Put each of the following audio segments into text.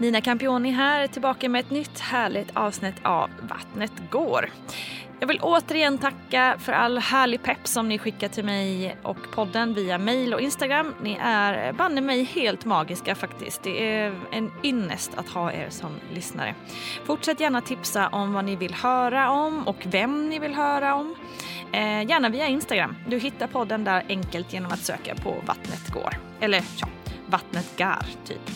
Nina Campioni här, tillbaka med ett nytt härligt avsnitt av Vattnet går. Jag vill återigen tacka för all härlig pepp som ni skickar till mig och podden via mail och Instagram. Ni är banne mig helt magiska faktiskt. Det är en ynnest att ha er som lyssnare. Fortsätt gärna tipsa om vad ni vill höra om och vem ni vill höra om. Eh, gärna via Instagram. Du hittar podden där enkelt genom att söka på Vattnet går. Eller ja, Vattnet gar typ.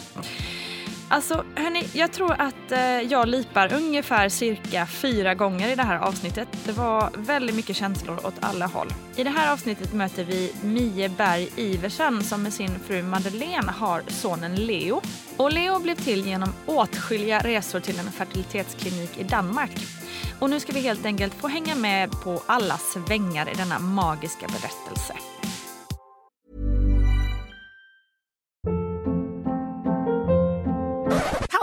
Alltså hörni, jag tror att eh, jag lipar ungefär cirka fyra gånger i det här avsnittet. Det var väldigt mycket känslor åt alla håll. I det här avsnittet möter vi Mie Berg Iversen som med sin fru Madeleine har sonen Leo. Och Leo blev till genom åtskilliga resor till en fertilitetsklinik i Danmark. Och nu ska vi helt enkelt få hänga med på alla svängar i denna magiska berättelse.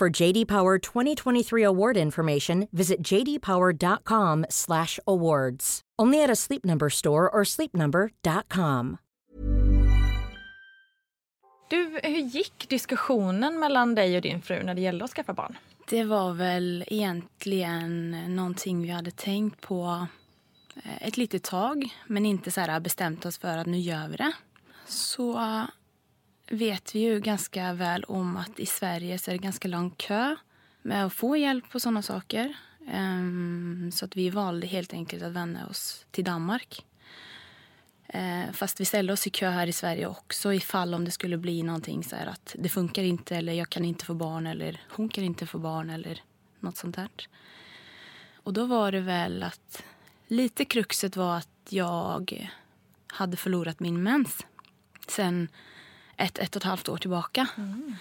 For JD Power 2023 award information, visit jdpower.com/awards. Only at a Sleep Number store or sleepnumber.com. Du, hur gick diskussionen mellan dig och din fru när det gällde att skaffa barn? Det var väl egentligen någonting vi hade tänkt på eh, ett litet tag men inte så här bestämt oss för att nu gör vi det. Så vet vi ju ganska väl om att i Sverige så är det ganska lång kö med att få hjälp på sådana saker. Ehm, så att vi valde helt enkelt att vända oss till Danmark. Eh, fast vi ställde oss i kö här i Sverige också ifall om det skulle bli någonting så här att det funkar inte eller jag kan inte få barn eller hon kan inte få barn eller något sånt där. Och då var det väl att lite kruxet var att jag hade förlorat min mens sen ett, ett och ett halvt år tillbaka. Mm.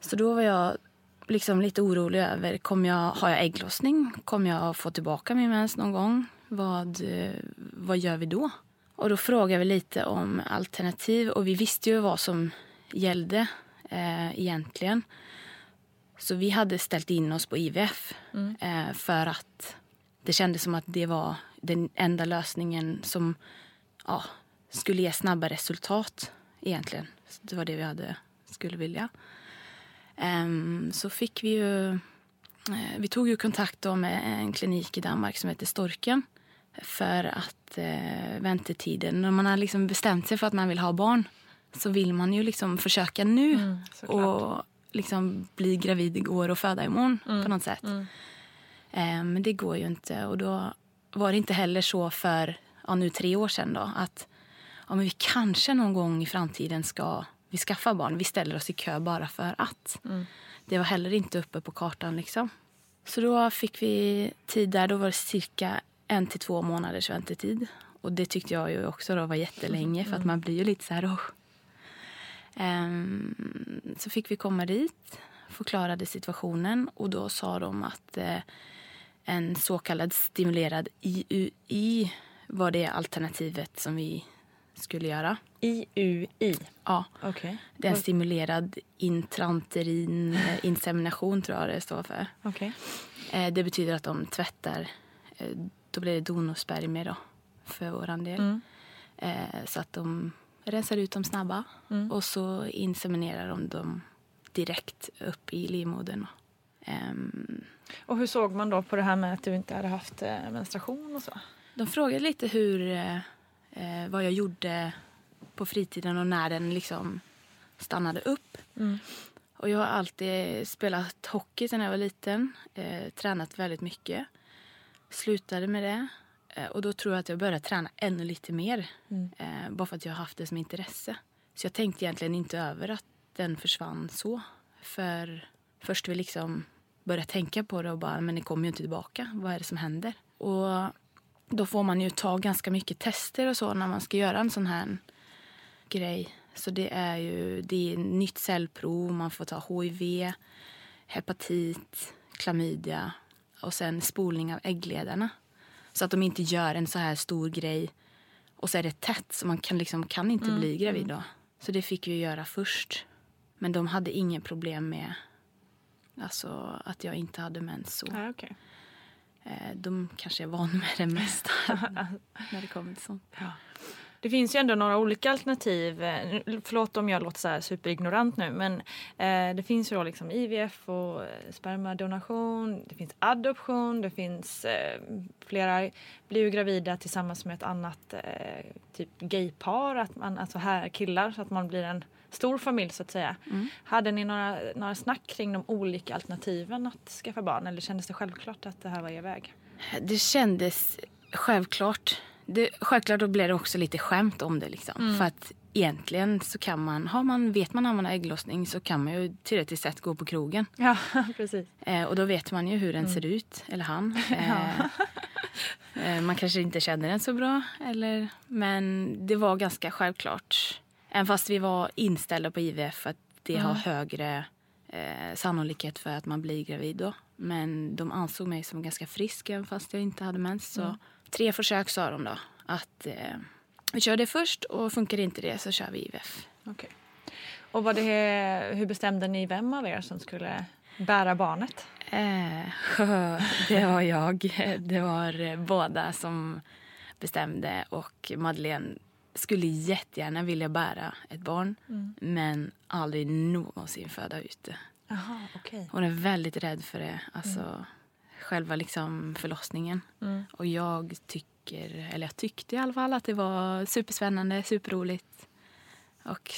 Så då var jag liksom lite orolig över, kommer jag, har jag ägglossning? Kommer jag få tillbaka min mens någon gång? Vad, vad gör vi då? Och då frågade vi lite om alternativ och vi visste ju vad som gällde eh, egentligen. Så vi hade ställt in oss på IVF eh, för att det kändes som att det var den enda lösningen som ja, skulle ge snabba resultat egentligen. Så det var det vi hade, skulle vilja. Ehm, så fick vi ju... eh, Vi tog ju kontakt med en klinik i Danmark som heter Storken för att eh, väntetiden... När man har liksom bestämt sig för att man vill ha barn så vill man ju liksom försöka nu och liksom bli gravid igår och föda imorgon på något sätt. Eh, men det går ju inte. Och då var det inte heller så för ja, nu tre år sedan då, att ja, men vi kanske någon gång i framtiden ska vi skaffa barn. Vi ställer oss i kö bara för att. Det var heller inte uppe på kartan. liksom. Så då fick vi tid där. Då var det cirka en till två månaders väntetid. Och det tyckte jag ju också då var jättelänge för att man blir ju lite så här... Oh. Ehm, så fick vi komma dit, förklarade situationen och då sa de att eh, en så kallad stimulerad IUI var det alternativet som vi skulle göra. IUI. Ja, Okej. det är en stimulerad intranterin eh, insemination tror jag det står för. Okej. Eh, Det betyder att de tvättar, eh, då blir det donorspermier då för våran del. Eh, Så att de rensar ut dem snabba och så inseminerar de dem direkt upp i livmodern. Ehm, Och hur såg man då på det här med att du inte hade haft menstruation och så? De frågade lite hur, eh, vad jag gjorde på fritiden och när den liksom stannade upp. Och jag har alltid spelat hockey sedan jag var liten. Eh, tränat väldigt mycket. Slutade med det. Eh, och då tror jag att jag började träna ännu lite mer. Eh, bara för att jag har haft det som intresse. Så jag tänkte egentligen inte över att den försvann så. För först vi liksom började tänka på det och bara, men det kommer ju inte tillbaka. Vad är det som händer? Och då får man ju ta ganska mycket tester och så när man ska göra en sån här grej. Så det är ju det är nytt cellprov, man får ta HIV, hepatit, klamydia och sen spolning av äggledarna. Så att de inte gör en så här stor grej och så är det tätt så man kan, liksom, kan inte bli gravid då. Så det fick vi göra först. Men de hade ingen problem med alltså, att jag inte hade mens. Så. Ja, okej. Eh, De kanske är van med det mesta när det kommer till sånt. Det finns ju ändå några olika alternativ. Eh, Förlåt om jag låter så superignorant nu men eh, det finns ju då liksom IVF och eh, spermadonation, det finns adoption, det finns eh, flera blir ju gravida tillsammans med ett annat eh, typ gaypar, att man, alltså här killar så att man blir en stor familj så att säga. Hade ni några, några snack kring de olika alternativen att skaffa barn eller kändes det självklart att det här var er väg? Det kändes självklart. Det, självklart då blev det också lite skämt om det. Liksom. För att egentligen så kan man, har man, vet man har ägglossning så kan man ju teoretiskt sett gå på krogen. Ja, precis. Eh, och då vet man ju hur den ser ut, eller han. Eh, eh, man kanske inte känner den så bra, eller, men det var ganska självklart. Även fast vi var inställda på IVF att det har högre eh, sannolikhet för att man blir gravid då. Men de ansåg mig som ganska frisk även fast jag inte hade mens. Så tre försök sa de då. Att eh, vi kör det först och funkar inte det så kör vi IVF. Okej. Och var det, hur bestämde ni vem av er som skulle bära barnet? Eh, det var jag. Det var eh, båda som bestämde. Och Madeleine skulle jättegärna vilja bära ett barn men aldrig någonsin föda ut det. Okej. Hon är väldigt rädd för det. Alltså, Själva liksom förlossningen. Och jag tycker, eller jag tyckte i alla fall att det var superspännande, superroligt. Och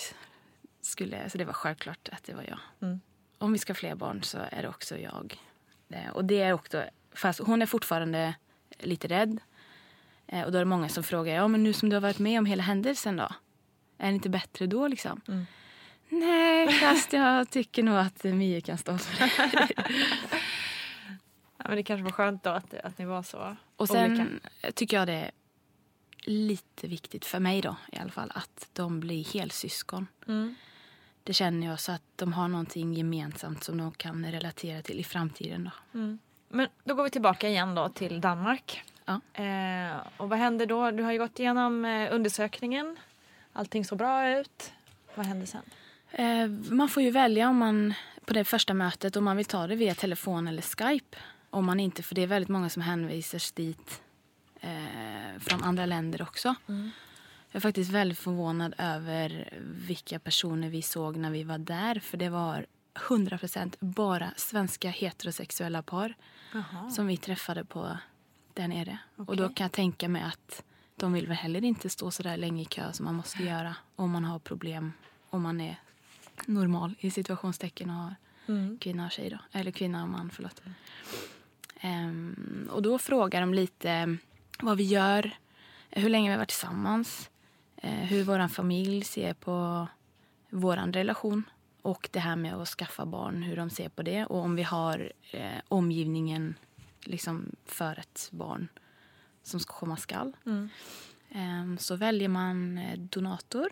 skulle, så det var självklart att det var jag. Om vi ska ha fler barn så är det också jag. Eh, Och det är också, fast hon är fortfarande lite rädd. Eh, Och då är det många som frågar, ja men nu som du har varit med om hela händelsen då? Är det inte bättre då liksom? Nej, fast jag tycker nog att Mia kan stå för det. Ja, men det kanske var skönt då att, att ni var så Och sen olika. tycker jag det är lite viktigt för mig då i alla fall att de blir helsyskon. Det känner jag så att de har någonting gemensamt som de kan relatera till i framtiden då. Men då går vi tillbaka igen då till Danmark. Ja. Eh, och vad händer då? Du har ju gått igenom eh, undersökningen. Allting såg bra ut. Vad hände sen? Eh, man får ju välja om man på det första mötet om man vill ta det via telefon eller Skype. Om man inte, för det är väldigt många som hänvisas dit eh, från andra länder också. Mm. Jag är faktiskt väldigt förvånad över vilka personer vi såg när vi var där. För det var 100% bara svenska heterosexuella par som vi träffade på där nere. Och då kan jag tänka mig att de vill väl heller inte stå så där länge i kö som man måste göra om man har problem, om man är normal i situationstecken och har kvinna och tjej då. Eller kvinna och man, förlåt. Ehm, och då frågar de lite vad vi gör, hur länge vi har varit tillsammans, eh, hur vår familj ser på vår relation och det här med att skaffa barn, hur de ser på det och om vi har eh, omgivningen liksom för ett barn som ska komma skall. Ehm, så väljer man eh, donator.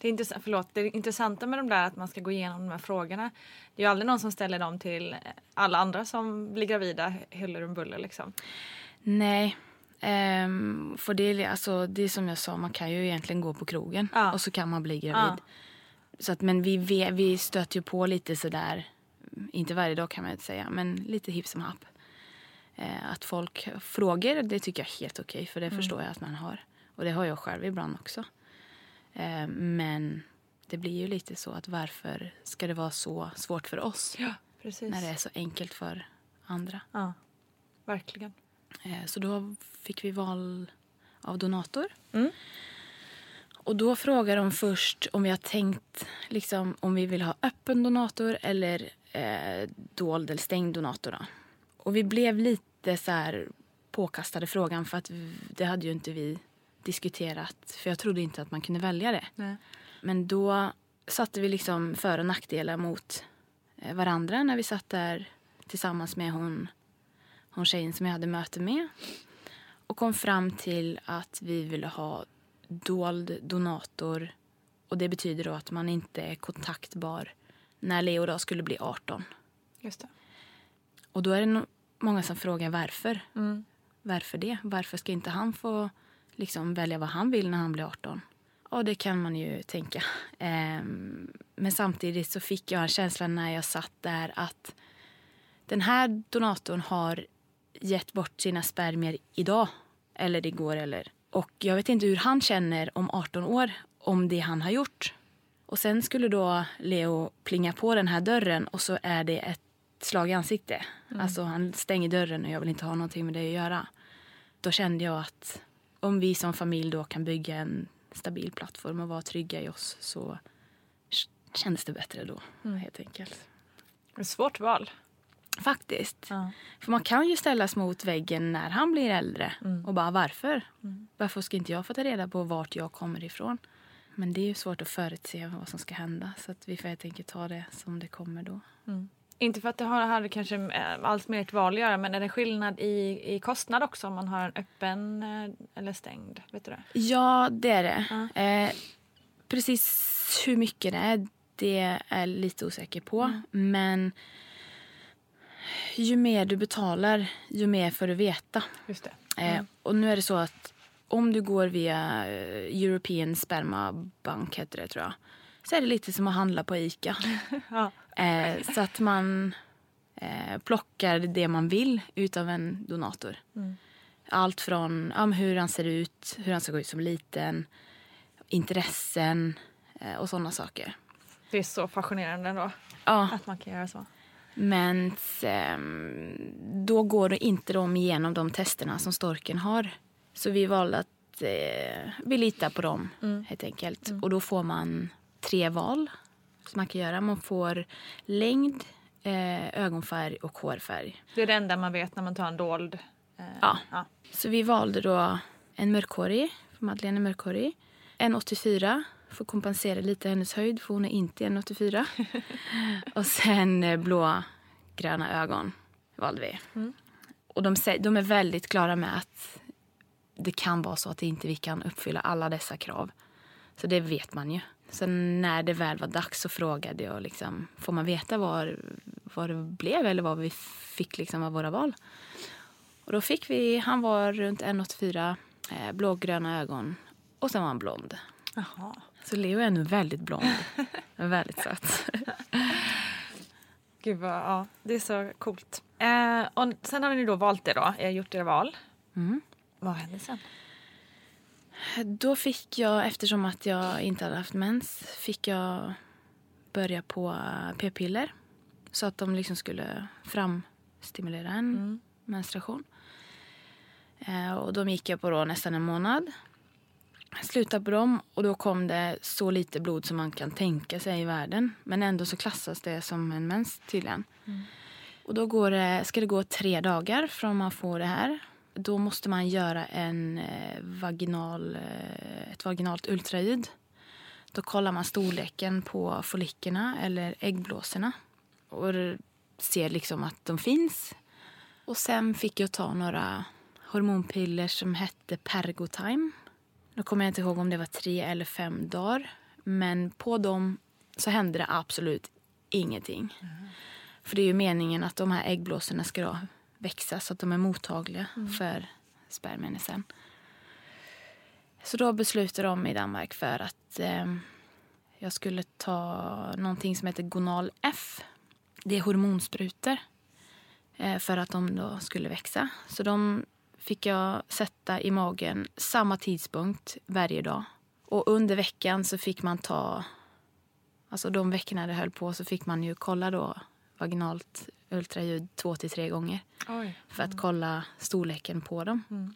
Det, är intressant, förlåt, det intressanta med de där att man ska gå igenom de här frågorna. Det är ju aldrig någon som ställer dem till alla andra som blir gravida huller om buller liksom. Nej. Um, för det, är, alltså, det är som jag sa, man kan ju egentligen gå på krogen Ja. och så kan man bli gravid. Så att, men vi, vi, vi stöter ju på lite sådär, inte varje dag kan man inte säga, men lite hipp som happ. Eh, att folk frågar, det tycker jag är helt okej för det förstår jag att man har. Och det har jag själv ibland också. Eh, men det blir ju lite så att varför ska det vara så svårt för oss Precis. när det är så enkelt för andra? Ja, verkligen. Eh, Så då fick vi val av donator. Mm. Och då frågar de först om vi har tänkt liksom, om vi vill ha öppen donator eller eh, dold eller stängd donator. Då. Och vi blev lite så här påkastade frågan för att det hade ju inte vi diskuterat. För jag trodde inte att man kunde välja det. Nej. Men då satte vi liksom för och nackdelar mot eh, varandra när vi satt där tillsammans med hon, hon tjejen som jag hade möte med. Och kom fram till att vi ville ha dold donator. Och det betyder då att man inte är kontaktbar när Leo då skulle bli 18. Just det. Och då är det no- många som frågar varför. Varför det? Varför ska inte han få liksom välja vad han vill när han blir 18? Och det kan man ju tänka. Ehm, men samtidigt så fick jag en känsla när jag satt där att den här donatorn har gett bort sina spermier idag. Eller igår eller. Och jag vet inte hur han känner om 18 år om det han har gjort. Och sen skulle då Leo plinga på den här dörren och så är det ett slag i ansikte. Alltså han stänger dörren och jag vill inte ha någonting med det att göra. Då kände jag att om vi som familj då kan bygga en stabil plattform och vara trygga i oss så kändes det bättre då helt enkelt. Ett svårt val. Faktiskt. Ja. För man kan ju ställas mot väggen när han blir äldre och bara varför? Varför ska inte jag få ta reda på vart jag kommer ifrån? Men det är ju svårt att förutse vad som ska hända så att vi får helt enkelt ta det som det kommer då. Inte för att det har, har kanske eh, allt med ert val att göra men är det skillnad i, i kostnad också om man har en öppen eh, eller stängd? Vet du det? Ja, det är det. Eh, precis hur mycket det är, det är jag lite osäker på. Men ju mer du betalar, ju mer får du veta. Just det. Eh, och nu är det så att om du går via eh, European Sperma Bank, heter det tror jag, så är det lite som att handla på Ica. Ja. Eh, så att man eh, plockar det man vill utav en donator. Allt från ja, hur han ser ut, hur han ska gå ut som liten, intressen eh, och sådana saker. Det är så fascinerande då Ja. att man kan göra så. Men ehm, då går det inte de igenom de testerna som storken har. Så vi valde att eh, vi litar på dem helt enkelt. Och då får man tre val som man kan göra. Man får längd, eh, ögonfärg och hårfärg. Det är det enda man vet när man tar en dold. Eh, Ja. ja. Så vi valde då en mörkhårig, för Madeleine är mörkhårig. En 84 för att kompensera lite hennes höjd, för hon är inte en 84. och sen eh, blå gröna ögon valde vi. Och de, de är väldigt klara med att det kan vara så att inte vi kan uppfylla alla dessa krav. Så det vet man ju. Sen när det väl var dags så frågade jag liksom, får man veta vad, vad det blev eller vad vi fick liksom av våra val. Och då fick vi, han var runt 1,84, eh, blågröna ögon och sen var han blond. Jaha. Så Leo är nu väldigt blond. väldigt söt. Gud vad, ja, det är så coolt. Eh, och sen har ni då valt det då, eh, gjort era val. Mm. Vad hände sen? Då fick jag, eftersom att jag inte hade haft mens, fick jag börja på p-piller. Så att de liksom skulle framstimulera en menstruation. Eh, och de gick jag på då nästan en månad. Slutade på dem och då kom det så lite blod som man kan tänka sig i världen. Men ändå så klassas det som en mens tydligen. Och då går det, ska det gå tre dagar från man får det här. Då måste man göra en eh, vaginal, eh, ett vaginalt ultraljud. Då kollar man storleken på follikerna eller äggblåsorna och ser liksom att de finns. Och sen fick jag ta några hormonpiller som hette Pergotime. Då kommer jag inte ihåg om det var tre eller fem dagar. Men på dem så hände det absolut ingenting. För det är ju meningen att de här äggblåsorna ska växa så att de är mottagliga för spermierna sen. Så då beslutade de i Danmark för att eh, jag skulle ta någonting som heter Gonal F. Det är hormonsprutor eh, för att de då skulle växa. Så de fick jag sätta i magen samma tidpunkt varje dag. Och under veckan så fick man ta... Alltså de veckorna det höll på så fick man ju kolla då vaginalt ultraljud två till tre gånger Oj. för att kolla storleken på dem.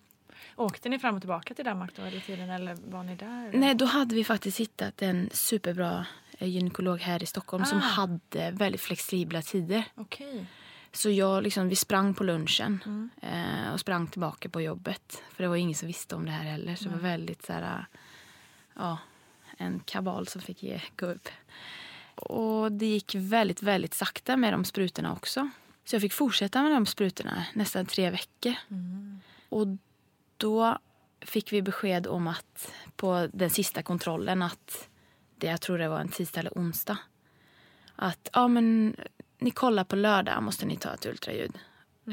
Åkte ni fram och tillbaka till Danmark då tiden eller var ni där? eller? Nej, då hade vi faktiskt hittat en superbra eh, gynekolog här i Stockholm som Ah. hade väldigt flexibla tider. Okej. Så jag liksom, vi sprang på lunchen eh, och sprang tillbaka på jobbet. För det var ingen som visste om det här heller. Så det var väldigt så här, ja, en kabal som fick ge, gå upp. Och det gick väldigt, väldigt sakta med de sprutorna också. Så jag fick fortsätta med de sprutorna nästan tre veckor. Och då fick vi besked om att på den sista kontrollen att det jag tror det var en tisdag eller onsdag. Att ja men ni kollar på lördag måste ni ta ett ultraljud.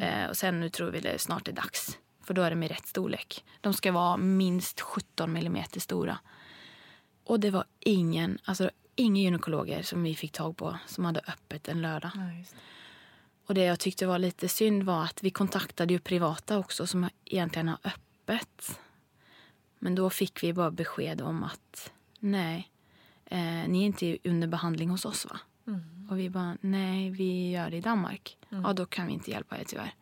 Eh, och sen nu tror vi det snart är dags. För då är det med rätt storlek. De ska vara minst 17 millimeter stora. Och det var ingen, alltså ingen gynekologer som vi fick tag på som hade öppet en lördag. Ja, det. Och det jag tyckte var lite synd var att vi kontaktade ju privata också som egentligen har öppet. Men då fick vi bara besked om att nej, eh, ni är inte under behandling hos oss va? Och vi bara nej, vi gör det i Danmark. Ja, då kan vi inte hjälpa er tyvärr.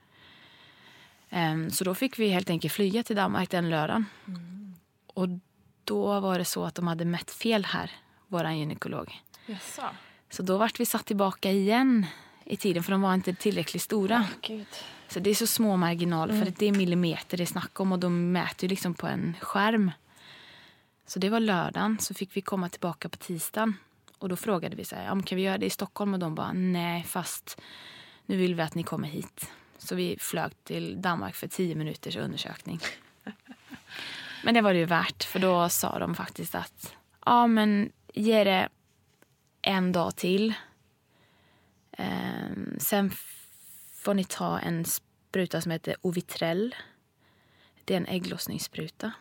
Ehm, så då fick vi helt enkelt flyga till Danmark den lördagen. Och då var det så att de hade mätt fel här, våran gynekolog. Jaså? Så då vart vi satt tillbaka igen i tiden för de var inte tillräckligt stora. Gud. Så det är så små marginaler för det är millimeter det är snack om och de mäter ju liksom på en skärm. Så det var lördagen så fick vi komma tillbaka på tisdagen. Och då frågade vi så här, ja, kan vi göra det i Stockholm? Och de bara, nej fast nu vill vi att ni kommer hit. Så vi flög till Danmark för tio minuters undersökning. Men det var det ju värt för då sa de faktiskt att, ja men ge det en dag till. Ehm, sen får ni ta en spruta som heter Ovitrell. Det är en ägglossningsspruta.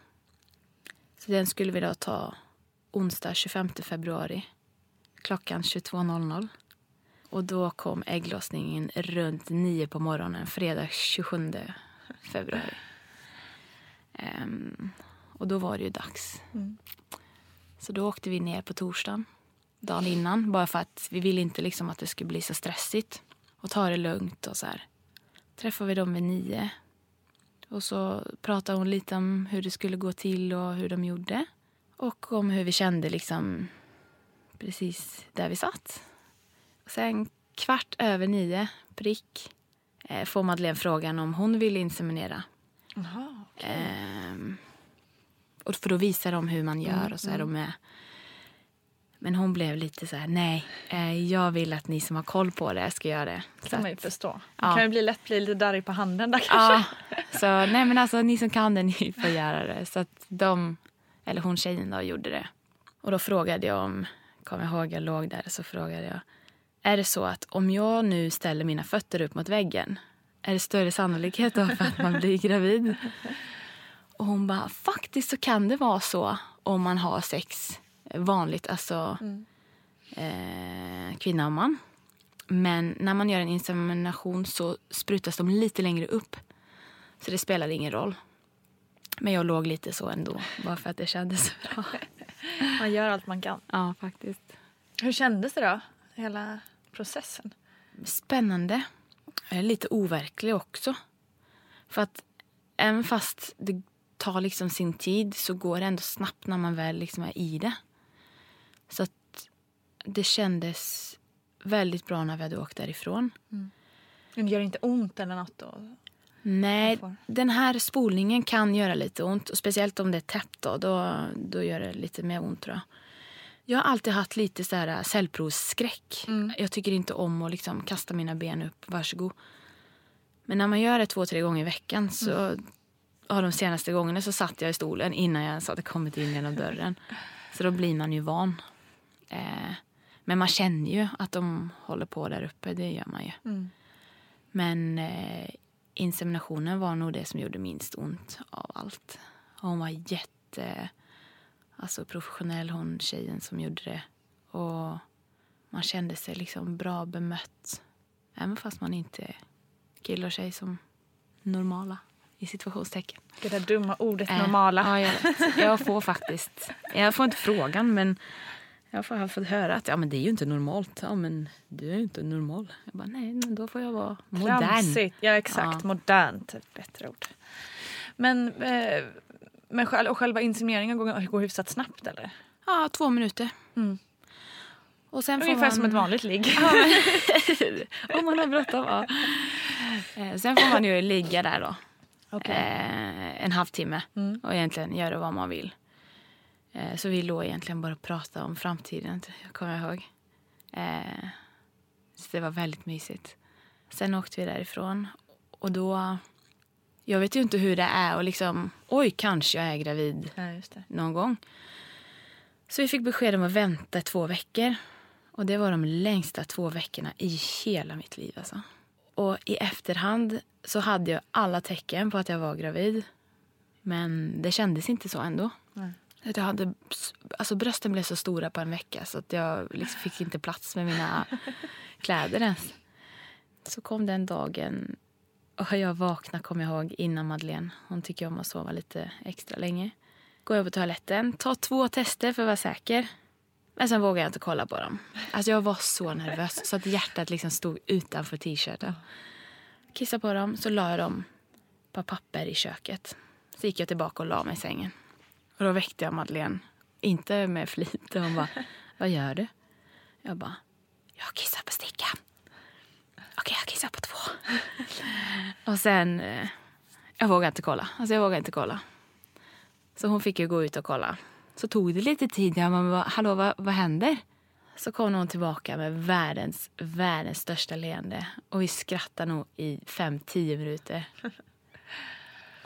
Så den skulle vi då ta onsdag 25 februari klockan 22.00. Och då kom ägglossningen runt nio på morgonen fredag 27 februari. Um, och då var det ju dags. Mm. Så då åkte vi ner på torsdagen, dagen innan. Bara för att vi ville inte liksom att det skulle bli så stressigt. Och ta det lugnt och så här. Träffade vi dem vid nio. Och så pratade hon lite om hur det skulle gå till och hur de gjorde. Och om hur vi kände liksom precis där vi satt. Och sen kvart över nio, prick, eh, får Madeleine frågan om hon vill inseminera. Jaha. Ehm, och för då visar de hur man gör och så är de med. Men hon blev lite så här, nej, eh, jag vill att ni som har koll på det ska göra det. Så kan man ju förstå. Man Ja. kan ju bli lätt bli lite darrig på handen där kanske. Ja, så nej men alltså ni som kan det, ni får göra det. Så att de, eller hon tjejen då, gjorde det. Och då frågade jag om, kommer jag ihåg jag låg där, så frågade jag. Är det så att om jag nu ställer mina fötter upp mot väggen, är det större sannolikhet då för att man blir gravid? Och hon bara, faktiskt så kan det vara så om man har sex vanligt, alltså eh, kvinna och man. Men när man gör en insemination så sprutas de lite längre upp. Så det spelade ingen roll. Men jag låg lite så ändå, bara för att det kändes bra. Man gör allt man kan. Ja, faktiskt. Hur kändes det då? Hela processen? Spännande. Lite overklig också. För att även fast det tar liksom sin tid så går det ändå snabbt när man väl liksom är i det. Så att det kändes väldigt bra när vi hade åkt därifrån. Det gör inte ont eller något då? Nej, den här spolningen kan göra lite ont. Och speciellt om det är täppt då, då, då gör det lite mer ont tror jag. Jag har alltid haft lite så här cellprovsskräck. Jag tycker inte om att liksom kasta mina ben upp, varsågod. Men när man gör det två, tre gånger i veckan så... Ja, de senaste gångerna så satt jag i stolen innan jag ens hade kommit in genom dörren. Så då blir man ju van. Eh, men man känner ju att de håller på där uppe, det gör man ju. Men eh, inseminationen var nog det som gjorde minst ont av allt. Och hon var jätte alltså professionell, hon tjejen som gjorde det. Och man kände sig liksom bra bemött. Även fast man inte är kille och tjej som normala i situationstecken. Det där dumma ordet Eh, normala. Ja, jag vet. Jag får faktiskt... Jag får inte frågan, men jag får- har fått höra att ja, men det är ju inte normalt. Ja, men du är ju inte normal. Jag bara, nej, men då får jag vara modern. Tramsigt. Ja, exakt. Ja. Modernt. Ett bättre ord. Men, eh, men själv, och själva insemineringen går, går hyfsat snabbt eller? Ja, två minuter. Mm. Och sen får Ungefär man... som ett vanligt ligg. Ja, men... Om man har bråttom, ja. Eh, Sen får man ju ligga där då. Eh, en halvtimme och egentligen göra vad man vill. Eh, så vi låg egentligen bara och pratade om framtiden, jag kommer ihåg. Eh, så det var väldigt mysigt. Sen åkte vi därifrån och då... Jag vet ju inte hur det är och liksom, oj, kanske jag är gravid Ja, någon gång. Så vi fick besked om att vänta två veckor. Och det var de längsta två veckorna i hela mitt liv. Alltså. Och i efterhand så hade jag alla tecken på att jag var gravid. Men det kändes inte så ändå. Att Jag hade, alltså brösten blev så stora på en vecka så att jag liksom fick inte plats med mina kläder ens. Så kom den dagen och jag vaknade, kommer jag ihåg, innan Madeleine. Hon tycker om att sova lite extra länge. Går jag på toaletten, tar två tester för att vara säker. Men sen vågar jag inte kolla på dem. Alltså jag var så nervös så att hjärtat liksom stod utanför t-shirten. Kissade på dem, så la jag dem på papper i köket. Så gick jag tillbaka och la mig i sängen. Och då väckte jag Madeleine. Inte med flit. Hon bara, vad gör du? Jag bara, jag kissar på stickan. Okej, jag kissar på två. och sen, eh, jag vågade inte kolla. Alltså jag vågade inte kolla. Så hon fick ju gå ut och kolla. Så tog det lite tid. Jag bara, hallå vad, vad händer? Så kom hon tillbaka med världens, världens största leende. Och vi skrattade nog i fem, tio minuter.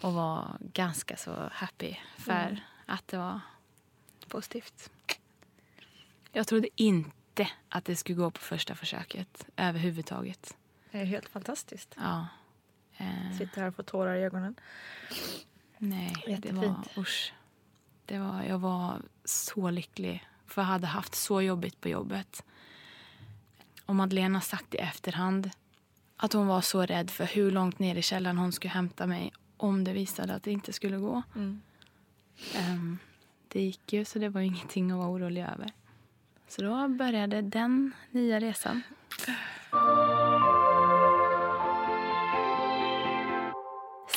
Och var ganska så happy för att det var positivt. Jag trodde inte att det skulle gå på första försöket överhuvudtaget. Det är helt fantastiskt. Ja. Eh, Sitter här och får tårar i ögonen. nej, det var... Jättefint. Usch. Det var, jag var så lycklig, för jag hade haft så jobbigt på jobbet. Och Madeleine har sagt i efterhand att hon var så rädd för hur långt ner i källaren hon skulle hämta mig om det visade att det inte skulle gå. Ehm, det gick ju, så det var ingenting att vara orolig över. Så då började den nya resan.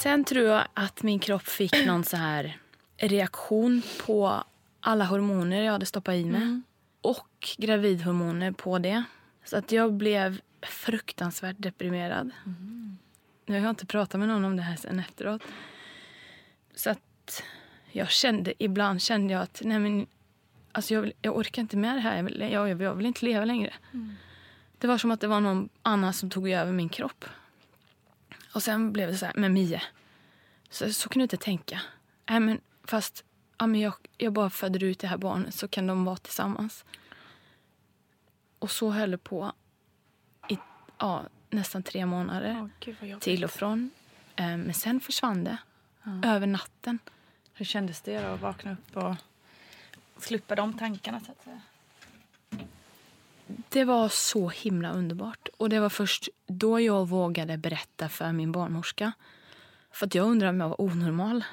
Sen tror jag att min kropp fick någon så här reaktion på alla hormoner jag hade stoppat i mig. Och gravidhormoner på det. Så att jag blev fruktansvärt deprimerad. Nu har jag inte pratat med någon om det här sen efteråt. Så att jag kände, ibland kände jag att nej men, alltså jag, jag orkar inte med det här. Jag vill, jag, jag, jag vill inte leva längre. Det var som att det var någon annan som tog över min kropp. Och sen blev det så här, men Mie, så, så kan du inte tänka. Nej, men fast ja, men jag, jag bara föder ut det här barnet så kan de vara tillsammans. Och så höll det på i ja, nästan tre månader. Jobbigt. till och från. Eh, Men sen försvann det. Över natten. Hur kändes det då att vakna upp och slippa de tankarna så att säga? Det var så himla underbart. Och det var först då jag vågade berätta för min barnmorska. För att jag undrade om jag var onormal.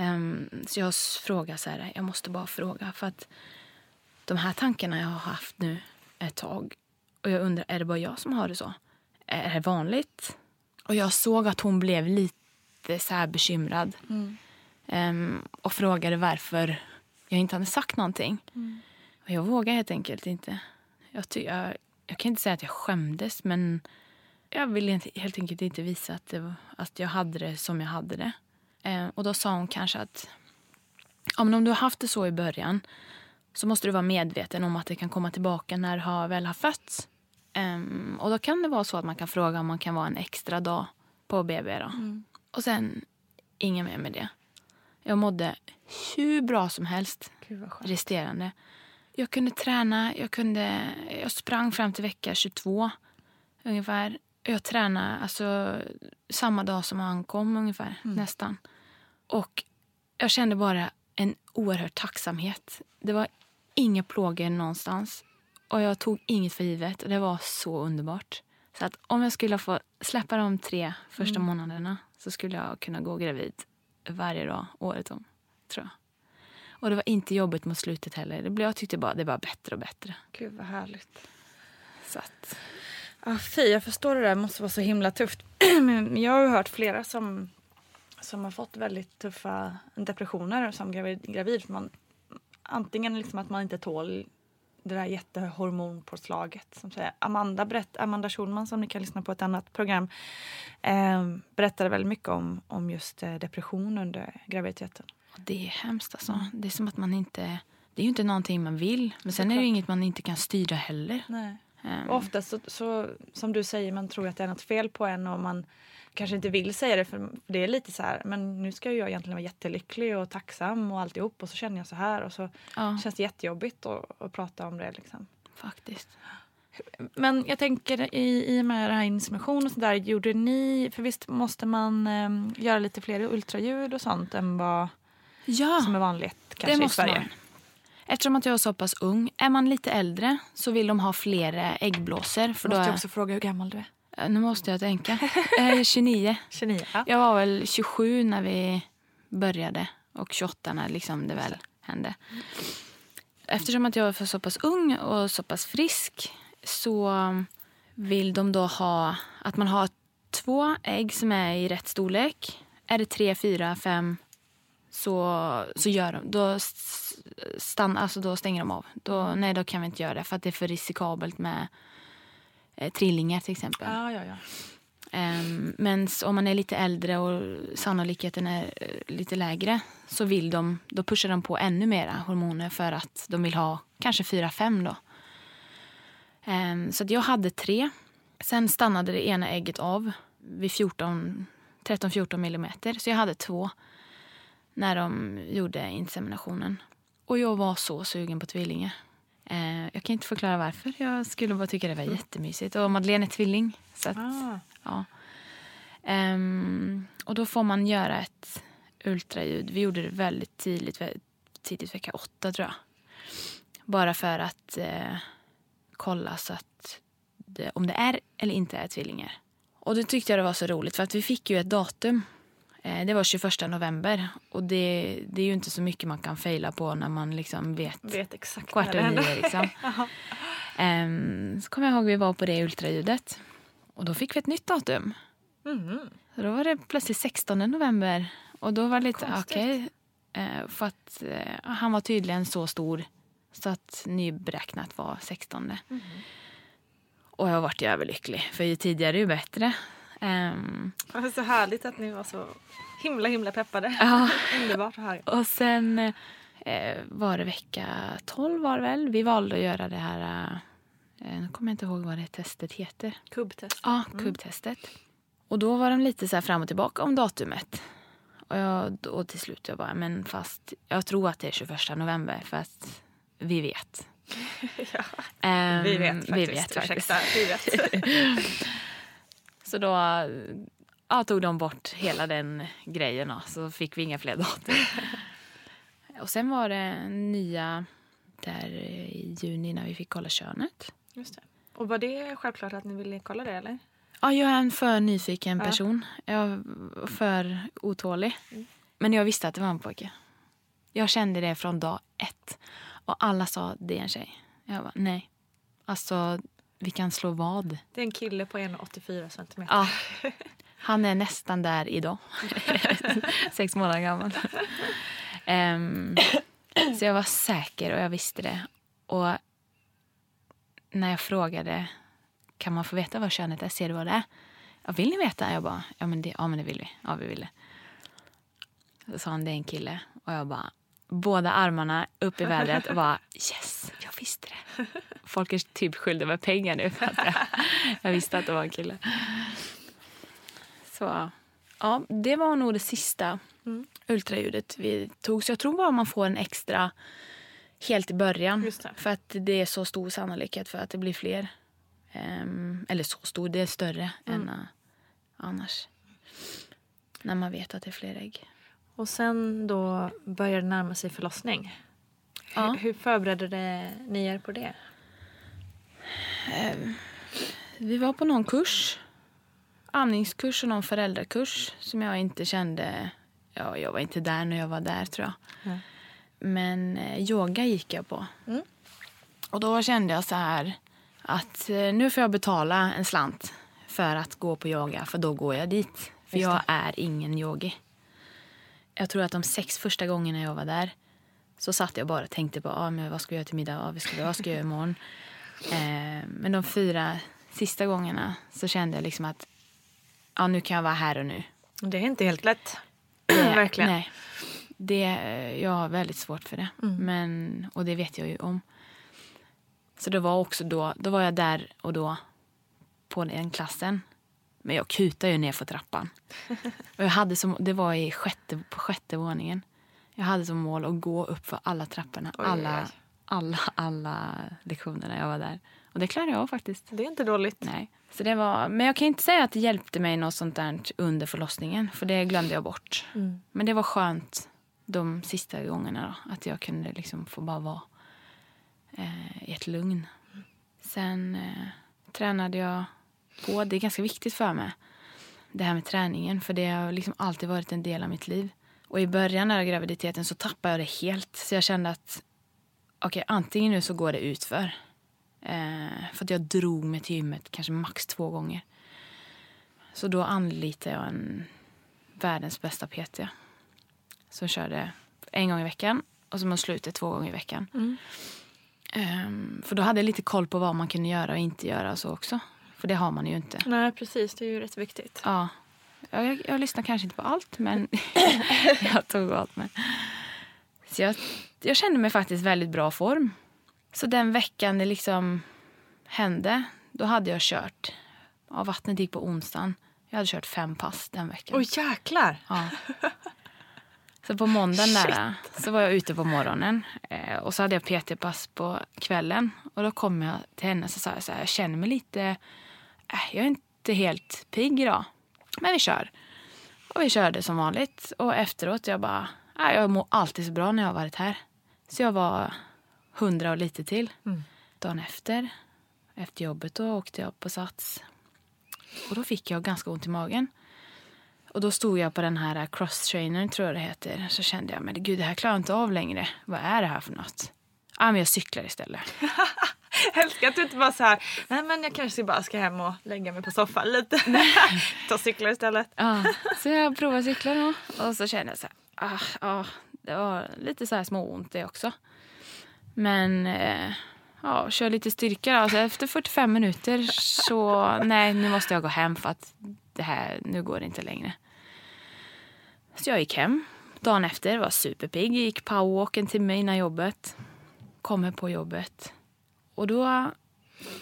Ehm, så jag frågade så här, jag måste bara fråga. För att de här tankarna jag har haft nu ett tag. Och jag undrar, är det bara jag som har det så? Är det vanligt? Och jag såg att hon blev lite så här bekymrad. Ehm, och frågade varför jag inte hade sagt någonting. Och jag vågade helt enkelt inte. Jag, jag, jag kan inte säga att jag skämdes, men jag ville helt enkelt inte visa att, var, att jag hade det som jag hade det. Eh, och då sa hon kanske att ja, men om du har haft det så i början så måste du vara medveten om att det kan komma tillbaka när du har, väl har fötts. Ehm, och då kan det vara så att man kan fråga om man kan vara en extra dag på BB. Då. Och sen inget mer med det. Jag mådde hur bra som helst resterande. Jag kunde träna, jag, kunde, jag sprang fram till vecka 22 ungefär. Jag tränade alltså, samma dag som han kom ungefär, nästan. Och jag kände bara en oerhörd tacksamhet. Det var inga plågor någonstans. Och jag tog inget för givet. Och det var så underbart. Så att om jag skulle få släppa de tre första månaderna så skulle jag kunna gå gravid varje dag året om, tror jag. Och det var inte jobbigt mot slutet heller. Det blev, jag tyckte bara det var bättre och bättre. Gud vad härligt. Så att, Ja, fy, jag förstår det där. Det måste vara så himla tufft. Men jag har ju hört flera som, som har fått väldigt tuffa depressioner som gravid. gravid för man, antingen liksom att man inte tål det där jättehormonpåslaget. Som säger. Amanda, berätt, Amanda Schulman som ni kan lyssna på ett annat program eh, berättade väldigt mycket om, om just eh, depression under graviditeten. det är hemskt alltså. Det är som att man inte... Det är ju inte någonting man vill. Men sen är det ju inget man inte kan styra heller. Nej. Och oftast så, så, som du säger, man tror att det är något fel på en och man kanske inte vill säga det för det är lite så här, men nu ska jag egentligen vara jättelycklig och tacksam och alltihop och så känner jag så här och så ja, känns det jättejobbigt att, att prata om det liksom. faktiskt. Men jag tänker i, i och med det här insemination och sådär, gjorde ni, för visst måste man eh, göra lite fler ultraljud och sånt än vad Ja, som är vanligt kanske det i Sverige? man. Eftersom att jag är så pass ung. Är man lite äldre så vill de ha fler eh, äggblåsor. För då Måste jag också fråga hur gammal du är? Eh, Nu måste jag tänka. Är 29. 29? Ja. Jag var väl 27 när vi började och 28 när liksom det väl hände. Eftersom att jag är så pass ung och så pass frisk så vill de då ha att man har två ägg som är i rätt storlek. Är det tre, fyra, fem så, så gör de, då, stann, alltså då stänger de av. Då, nej, då kan vi inte göra det för att det är för riskabelt med eh, trillingar till exempel. Ja, ja, ja. Ehm, Men om man är lite äldre och sannolikheten är eh, lite lägre så vill de, då pushar de på ännu mera hormoner för att de vill ha kanske fyra, fem då. Ehm, Så att jag hade tre. Sen stannade det ena ägget av vid 14, 13-14 millimeter. Så jag hade två när de gjorde inseminationen. Och jag var så sugen på tvillingar. Eh, Jag kan inte förklara varför. Jag skulle bara tycka det var jättemysigt. Och Madeleine är tvilling. Så att, Ah. Ja. Ehm, och då får man göra ett ultraljud. Vi gjorde det väldigt tidigt, väldigt tidigt vecka åtta tror jag. Bara för att eh, kolla så att det, om det är eller inte är tvillingar. Och det tyckte jag det var så roligt för att vi fick ju ett datum. Eh, det var 21 november och det, det är ju inte så mycket man kan fejla på när man liksom vet Vet exakt kvart när det över händer. nio. Liksom. Ehm, så kommer jag ihåg vi var på det ultraljudet. Och då fick vi ett nytt datum. Mhm. Så då var det plötsligt 16 november. Och då var det lite okej. eh, för att eh, han var tydligen så stor så att nyberäknat var 16. Mhm. Och jag varit överlycklig. För ju tidigare ju bättre. Ehm, Det var så härligt att ni var så himla himla peppade. ja. Underbart att höra. Och sen eh, var det vecka 12 var det väl. Vi valde att göra det här, eh, nu kommer jag inte ihåg vad det testet heter. Kubbtest. Ja, kubbtestet. Och då var de lite så fram och tillbaka om datumet. Och, jag, och till slut jag bara, men fast jag tror att det är 21 november för att vi vet. Ja, Ehm, vi vet faktiskt. Vi vet faktiskt. Ursäkta, vi vet. Så då ja, tog de bort hela den grejen och så fick vi inga fler datum. Och sen var det nya där i juni när vi fick kolla könet. Just det. Och var det självklart att ni ville kolla det eller? Ja, jag är en för nyfiken person. Jag är för otålig. Men jag visste att det var en pojke. Jag kände det från dag ett. Och alla sa det är en tjej. Jag bara nej. Alltså vi kan slå vad. Det är en kille på 1,84 centimeter. Ja. Han är nästan där idag. Sex månader gammal. Ehm, så jag var säker och jag visste det. Och när jag frågade kan man få veta vad könet är, ser du vad det är? Ja, vill ni veta? Jag bara, ja men det, ja, men det vill vi. Ja, vi vill det. Så sa han, det är en kille. Och jag bara, båda armarna upp i vädret och bara, yes, jag visste det. Folk är typ skyldiga med pengar nu för att jag, visste att det var en kille. Så ja, det var nog det sista ultraljudet vi tog. Så jag tror bara man får en extra helt i början. För att det är så stor sannolikhet för att det blir fler. Ehm, eller så stor, det är större än uh, annars. När man vet att det är fler ägg. Och sen då började det närma sig förlossning. Ja. Hur, hur förberedde ni er på det? Vi var på någon kurs. Amningskurs och någon föräldrakurs som jag inte kände... Ja, jag var inte där när jag var där, tror jag. Men eh, yoga gick jag på. Och då kände jag så här att eh, nu får jag betala en slant för att gå på yoga, för då går jag dit. För jag är ingen yogi. Jag tror att de sex första gångerna jag var där så satt jag bara och tänkte på ah, men vad ska jag göra till middag, ah, vad, ska, vad ska jag göra imorgon. Eh, men de fyra sista gångerna så kände jag liksom att ja, nu kan jag vara här och nu. Det är inte helt lätt. Verkligen. Nej. Det, jag har väldigt svårt för det. Men, och det vet jag ju om. Så det var också då, då var jag där och då på den klassen. Men jag kutade ju ner för trappan. Och jag hade som, det var i sjätte, på sjätte våningen. Jag hade som mål att gå upp för alla trapporna. Oj, alla, oj. alla, alla lektionerna jag var där. Och det klarade jag av faktiskt. Det är inte dåligt. Nej. Så det var, men jag kan inte säga att det hjälpte mig något sånt där under förlossningen. För det glömde jag bort. Men det var skönt de sista gångerna då, att jag kunde liksom få bara vara eh, i ett lugn. Sen eh, tränade jag på. Det är ganska viktigt för mig, det här med träningen. För det har liksom alltid varit en del av mitt liv. Och i början av graviditeten så tappade jag det helt. Så jag kände att okej, antingen nu så går det utför. Eh, för att jag drog mig till gymmet kanske max två gånger. Så då anlitade jag en världens bästa PT. Som körde en gång i veckan och så mot slutet två gånger i veckan. Ehm, för då hade jag lite koll på vad man kunde göra och inte göra och så också. För det har man ju inte. Nej, precis. Det är ju rätt viktigt. Ja. Jag, jag, lyssnar kanske inte på allt, men jag tog åt mig. Så jag, jag kände mig faktiskt väldigt bra form. Så den veckan det liksom hände, då hade jag kört. Ja, vattnet gick på onsdagen. Jag hade kört fem pass den veckan. Oj, jäklar! Ja. Så på måndagen där, så var jag ute på morgonen eh, och så hade jag PT-pass på kvällen. Och då kom jag till henne och sa jag så här, jag känner mig lite, äh, jag är inte helt pigg idag. Men vi kör. Och vi körde som vanligt. Och efteråt jag bara, äh, jag mår alltid så bra när jag har varit här. Så jag var hundra och lite till. Dagen efter, efter jobbet då, åkte jag på Sats. Och då fick jag ganska ont i magen. Och då stod jag på den här cross-trainern, tror jag det heter. Så kände jag, men gud, det här klarar jag inte av längre. Vad är det här för något? Ja, men jag cyklar istället. Jag älskar att du inte bara så här, nej men jag kanske bara ska hem och lägga mig på soffan lite. Ta cyklar istället. Ja, så jag provade cykla då. Och så kände jag så här, ah, ah, det var lite så här småont det också. Men eh, ja, kör lite styrka då. Alltså efter 45 minuter så, nej nu måste jag gå hem för att det här, nu går det inte längre. Så jag gick hem. Dagen efter var superpigg. Gick powerwalk en timme innan jobbet. Kommer på jobbet. Och då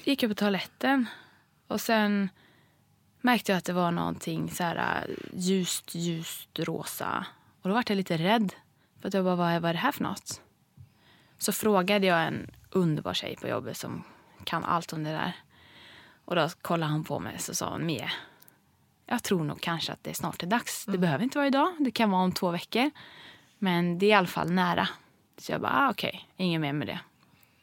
gick jag på toaletten. Och sen märkte jag att det var någonting så här äh, ljust, ljust rosa. Och då var jag lite rädd. För att jag bara, vad är, det här för något? Så frågade jag en underbar tjej på jobbet som kan allt om det där. Och då kollade han på mig och så sa hon, Mie, jag tror nog kanske att det snart är dags. Det behöver inte vara idag, det kan vara om två veckor. Men det är i alla fall nära. Så jag bara, ah, okej, okay. inget mer med det.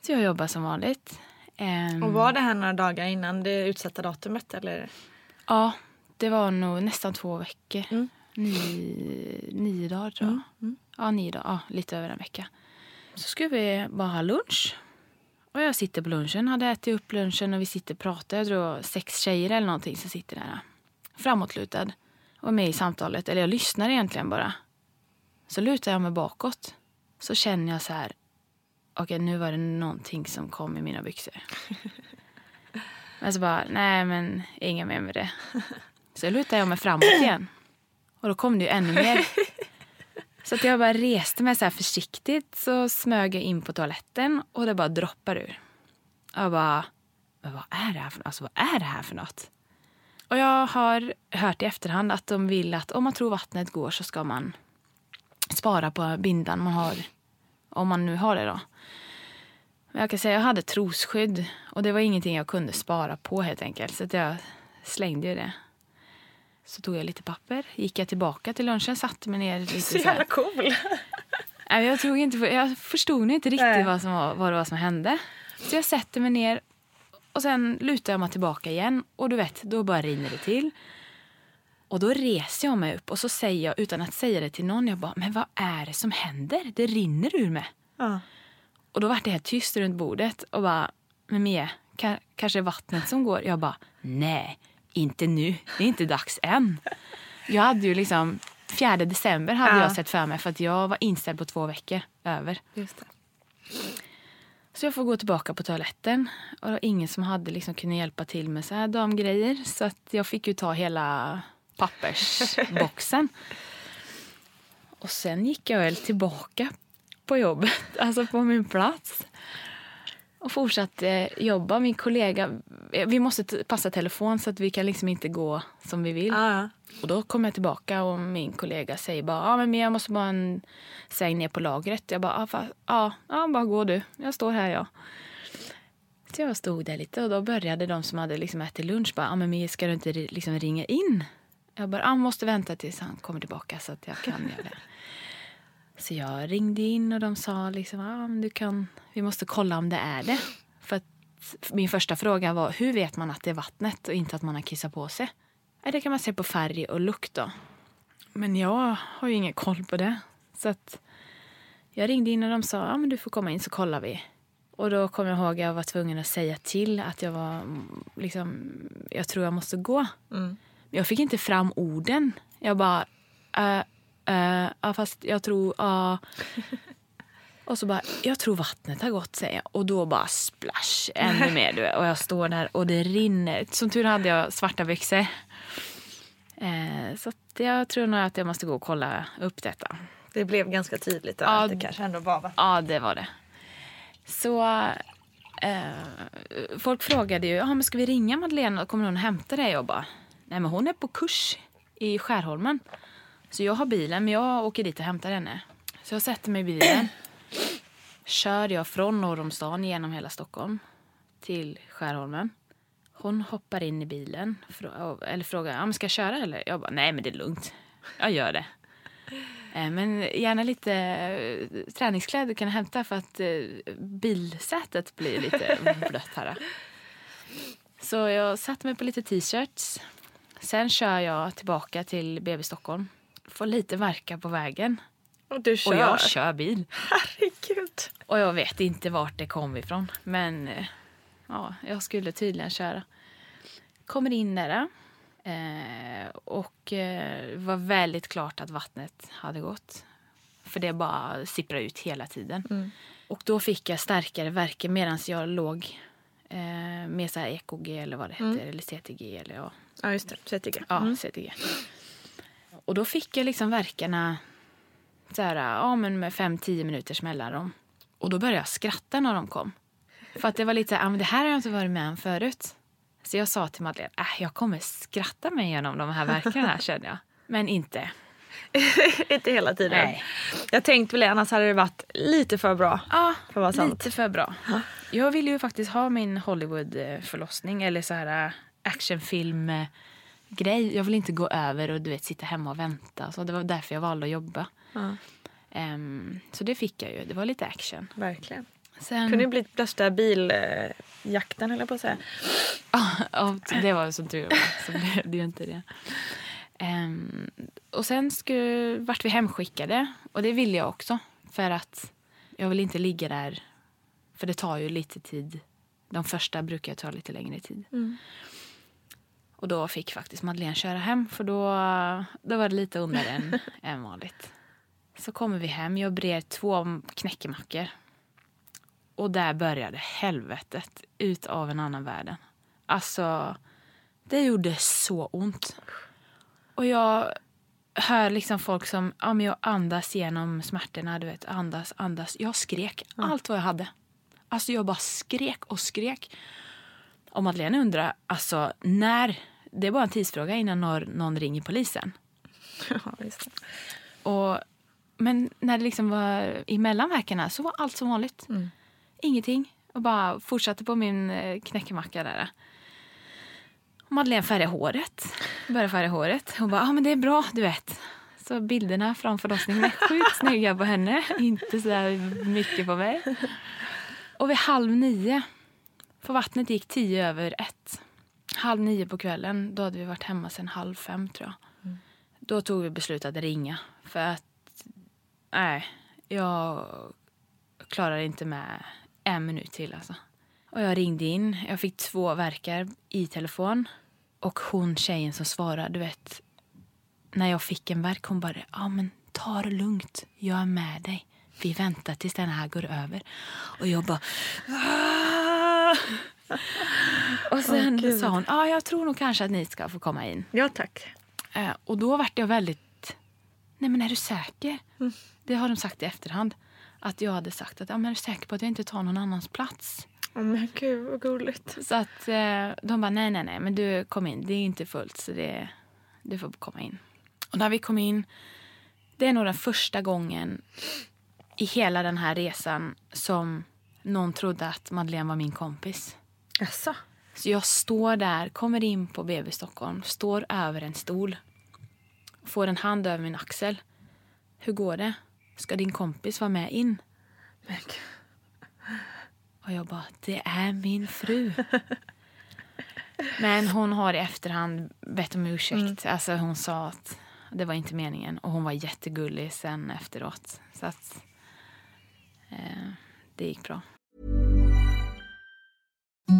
Så jag jobbar som vanligt. Um, och var det här några dagar innan det utsatta datumet? Eller? Ja, det var nog nästan två veckor. Mm. Nio, nio dagar tror jag. Mm. Mm. Ja, nio dagar. Ja, lite över en vecka. Så skulle vi bara ha lunch. Och jag sitter på lunchen, hade ätit upp lunchen och vi sitter och pratar. Jag tror sex tjejer eller någonting som sitter där framåtlutad och med i samtalet. Eller jag lyssnar egentligen bara. Så lutar jag mig bakåt. Så känner jag så här, okej okay, nu var det någonting som kom i mina byxor. men så bara, nej men inga mer med det. Så lutar jag mig framåt igen. Och då kom det ju ännu mer. Så att jag bara reste mig så här försiktigt så smög jag in på toaletten och det bara droppar ur. Jag bara, men vad är det här för, alltså, vad är det här för något? Och jag har hört i efterhand att de vill att om man tror vattnet går så ska man spara på bindan man har. Om man nu har det då. Men jag kan säga jag hade trosskydd och det var ingenting jag kunde spara på helt enkelt. Så jag slängde ju det. Så tog jag lite papper, gick jag tillbaka till lunchen, satte mig ner lite så jävla cool. Jag, tog inte, jag förstod inte riktigt vad, som var, vad det var som hände. Så jag sätter mig ner och sen lutar jag mig tillbaka igen och du vet, då bara rinner det till. Och då reser jag mig upp och så säger jag utan att säga det till någon, jag bara, men vad är det som händer? Det rinner ur mig. Ja. Och då var det helt tyst runt bordet och bara, men Mia, kanske vattnet som går? Jag bara, nej, inte nu. Det är inte dags än. Jag hade ju liksom, 4 december hade ja. jag sett för mig för att jag var inställd på två veckor över. Just det. Så jag får gå tillbaka på toaletten. Och det var ingen som hade liksom kunnat hjälpa till med så här damgrejer. Så att jag fick ju ta hela pappersboxen. och sen gick jag väl tillbaka på jobbet, alltså på min plats. Och fortsatte jobba. Min kollega, vi måste passa telefon så att vi kan liksom inte gå som vi vill. Ah. Och då kommer jag tillbaka och min kollega säger bara, ja ah, men jag måste bara en säng ner på lagret. Jag bara, ja ah, ah, bara gå du. Jag står här ja. Så jag stod där lite och då började de som hade liksom ätit lunch bara, ja men Mia ska du inte liksom ringa in? Jag bara, ah, måste vänta tills han kommer tillbaka så att jag kan göra det. Så jag ringde in och de sa liksom, ah, du kan, vi måste kolla om det är det. För min första fråga var, hur vet man att det är vattnet och inte att man har kissat på sig? Det kan man se på färg och lukt då. Men jag har ju ingen koll på det. Så att jag ringde in och de sa, ja men du får komma in så kollar vi. Och då kom jag ihåg att jag var tvungen att säga till att jag var, liksom, jag tror jag måste gå. Mm. Jag fick inte fram orden. Jag bara, äh, ja, fast jag tror, ja. Och så bara, jag tror vattnet har gått säger jag. Och då bara splash, ännu mer. Du Och jag står där och det rinner. Som tur hade jag svarta byxor. Eh, så jag tror nog att jag måste gå och kolla upp detta. Det blev ganska tydligt ja, att det kanske ändå var vatten. Ja, det var det. Så eh, folk frågade ju, ja men ska vi ringa Madeleine kommer hon hämta dig? Jag bara, nej men hon är på kurs i Skärholmen. Så jag har bilen, men jag åker dit och hämtar henne. Så jag sätter mig i bilen. Kör jag från norr om stan genom hela Stockholm till Skärholmen. Hon hoppar in i bilen eller frågar om ska jag köra eller? Jag bara, nej men det är lugnt. Jag gör det. Eh, men gärna lite eh, träningskläder kan jag hämta för att eh, bilsätet blir lite blött här. Så jag satte mig på lite t-shirts. Sen kör jag tillbaka till BB Stockholm. Får lite verka på vägen. Och du kör? Och jag kör bil. Herregud. Och jag vet inte vart det kom ifrån. Men ja, jag skulle tydligen köra. Kommer in där. Eh, och eh, var väldigt klart att vattnet hade gått. För det bara sipprar ut hela tiden. Mm. Och då fick jag starkare verkar medan jag låg eh, med så EKG eller vad det heter. Mm. Eller CTG. Eller, ja. Ja, just det. CTG. Ja, mm. CTG. Och då fick jag liksom verkarna så här, ja, men med fem, tio minuters mellanrum. Och då började jag skratta när de kom. För att det var lite så här, det här har jag inte varit med om förut. Så jag sa till Madeleine, äh, jag kommer skratta mig igenom de här verkarna här känner jag. Men inte. inte hela tiden. Nej. Jag tänkte väl annars hade det varit lite för bra. Ja, för lite sant. för bra. Ja. Jag ville ju faktiskt ha min Hollywood-förlossning eller så här äh, actionfilm grej. Jag vill inte gå över och du vet sitta hemma och vänta. Så det var därför jag valde att jobba. Ja. Ehm, så det fick jag ju. Det var lite action. Verkligen. Sen, Kunde ju bli värsta biljakten höll jag på att säga. Ja, det var som tur var. Så blev det ju inte det. Ehm, och sen skulle, vart vi hemskickade. Och det ville jag också. För att jag vill inte ligga där. För det tar ju lite tid. De första brukar ta lite längre tid. Och då fick faktiskt Madeleine köra hem. För då, då var det lite ondare än, än vanligt. Så kommer vi hem. Jag brer två knäckemackor. Och där började helvetet ut av en annan världen. Alltså, det gjorde så ont. Och jag hör liksom folk som, ja men jag andas genom smärtorna, du vet, andas, andas. Jag skrek allt vad jag hade. Alltså jag bara skrek och skrek. Och Madeleine undrar, alltså när, det är bara en tidsfråga innan någon, ringer polisen. Ja, just det. Och, men när det liksom var i mellanverkarna så var allt som vanligt. Ingenting. Och bara fortsatte på min eh, knäckemacka där. Madeleine färgade håret. Började färga håret. Hon bara, ja ah, men det är bra, du vet. Så bilderna från förlossningen är sjukt snygga på henne. Inte så mycket på mig. Och vid halv nio, för vattnet gick tio över ett. Halv nio på kvällen, då hade vi varit hemma sen halv fem tror jag. Då tog vi beslutet att ringa. För att, nej, jag klarar inte med en minut till alltså. Och jag ringde in, jag fick två verkar i telefon. Och hon tjejen som svarade, du vet, när jag fick en verk, hon bara, ja men ta det lugnt, jag är med dig. Vi väntar tills den här går över. Och jag bara, "Ah!" Och sen Gud. sa hon, ja jag tror nog kanske att ni ska få komma in. Ja, tack. Eh, och då vart jag väldigt... Nej, men är du säker? Det har de sagt i efterhand. Att jag hade sagt att ja, men är du säker på att jag inte tar någon annans plats? Åh men gud vad gulligt. Så att eh, de bara nej, nej, nej, men du kom in. Det är inte fullt så det, du får komma in. Och när vi kom in, det är nog den första gången i hela den här resan som någon trodde att Madeleine var min kompis. Jaså? Så jag står där, kommer in på BB Stockholm, står över en stol. Får en hand över min axel. Hur går det? Ska din kompis vara med in? Men. Och jag bara, det är min fru. Men hon har i efterhand bett om ursäkt. Alltså hon sa att det var inte meningen. Och hon var jättegullig sen efteråt. Så att eh, det gick bra.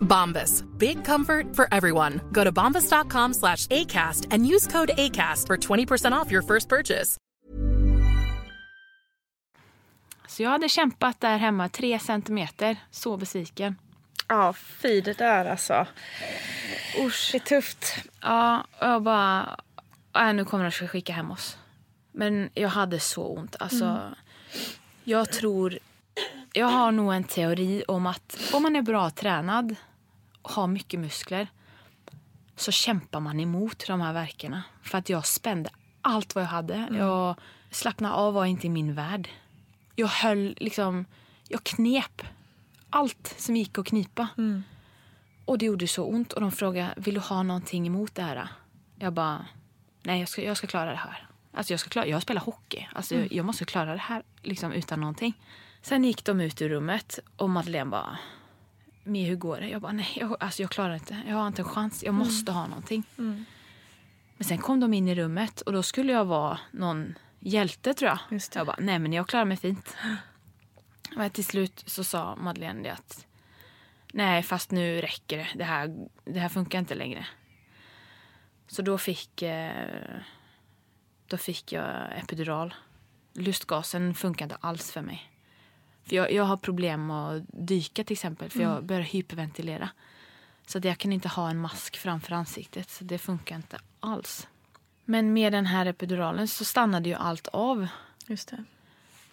Bombas. Big comfort for everyone. Go to bombas.com slash ACAST and use code ACAST for 20% off your first purchase. Så jag hade kämpat där hemma tre centimeter. Så besviken. Ja, fy det där alltså. Usch, det är tufft. Ja, och jag bara... Äh, nu kommer de att skicka hem oss. Men jag hade så ont. Alltså, mm. Jag tror... Jag har nog en teori om att om man är bra tränad har mycket muskler så kämpar man emot de här verkarna. För att jag spände allt vad jag hade. Mm. Jag slappnade av var inte i min värld. Jag höll liksom... Jag knep allt som gick att knipa. Mm. Och det gjorde så ont. Och de frågade, vill du ha någonting emot det här? Jag bara, nej jag ska, jag ska klara det här. Alltså jag, ska klara, jag spelar hockey. Alltså mm. jag, jag, måste klara det här liksom, utan någonting. Sen gick de ut ur rummet och Madeleine bara, Mia hur går det? Jag bara, nej jag, alltså jag klarar inte. Jag har inte en chans. Jag mm. måste mm. ha någonting. Mm. Men sen kom de in i rummet och då skulle jag vara någon hjälte tror jag. Jag bara, nej men jag klarar mig fint. Och till slut så sa Madeleine det att nej fast nu räcker det. Det här, det här funkar inte längre. Så då fick, eh, då fick jag epidural. Lustgasen funkar inte alls för mig. För jag, jag har problem att dyka till exempel för jag mm. börjar hyperventilera. Så att jag kan inte ha en mask framför ansiktet. Så det funkar inte alls. Men med den här epiduralen så stannade ju allt av. Just det.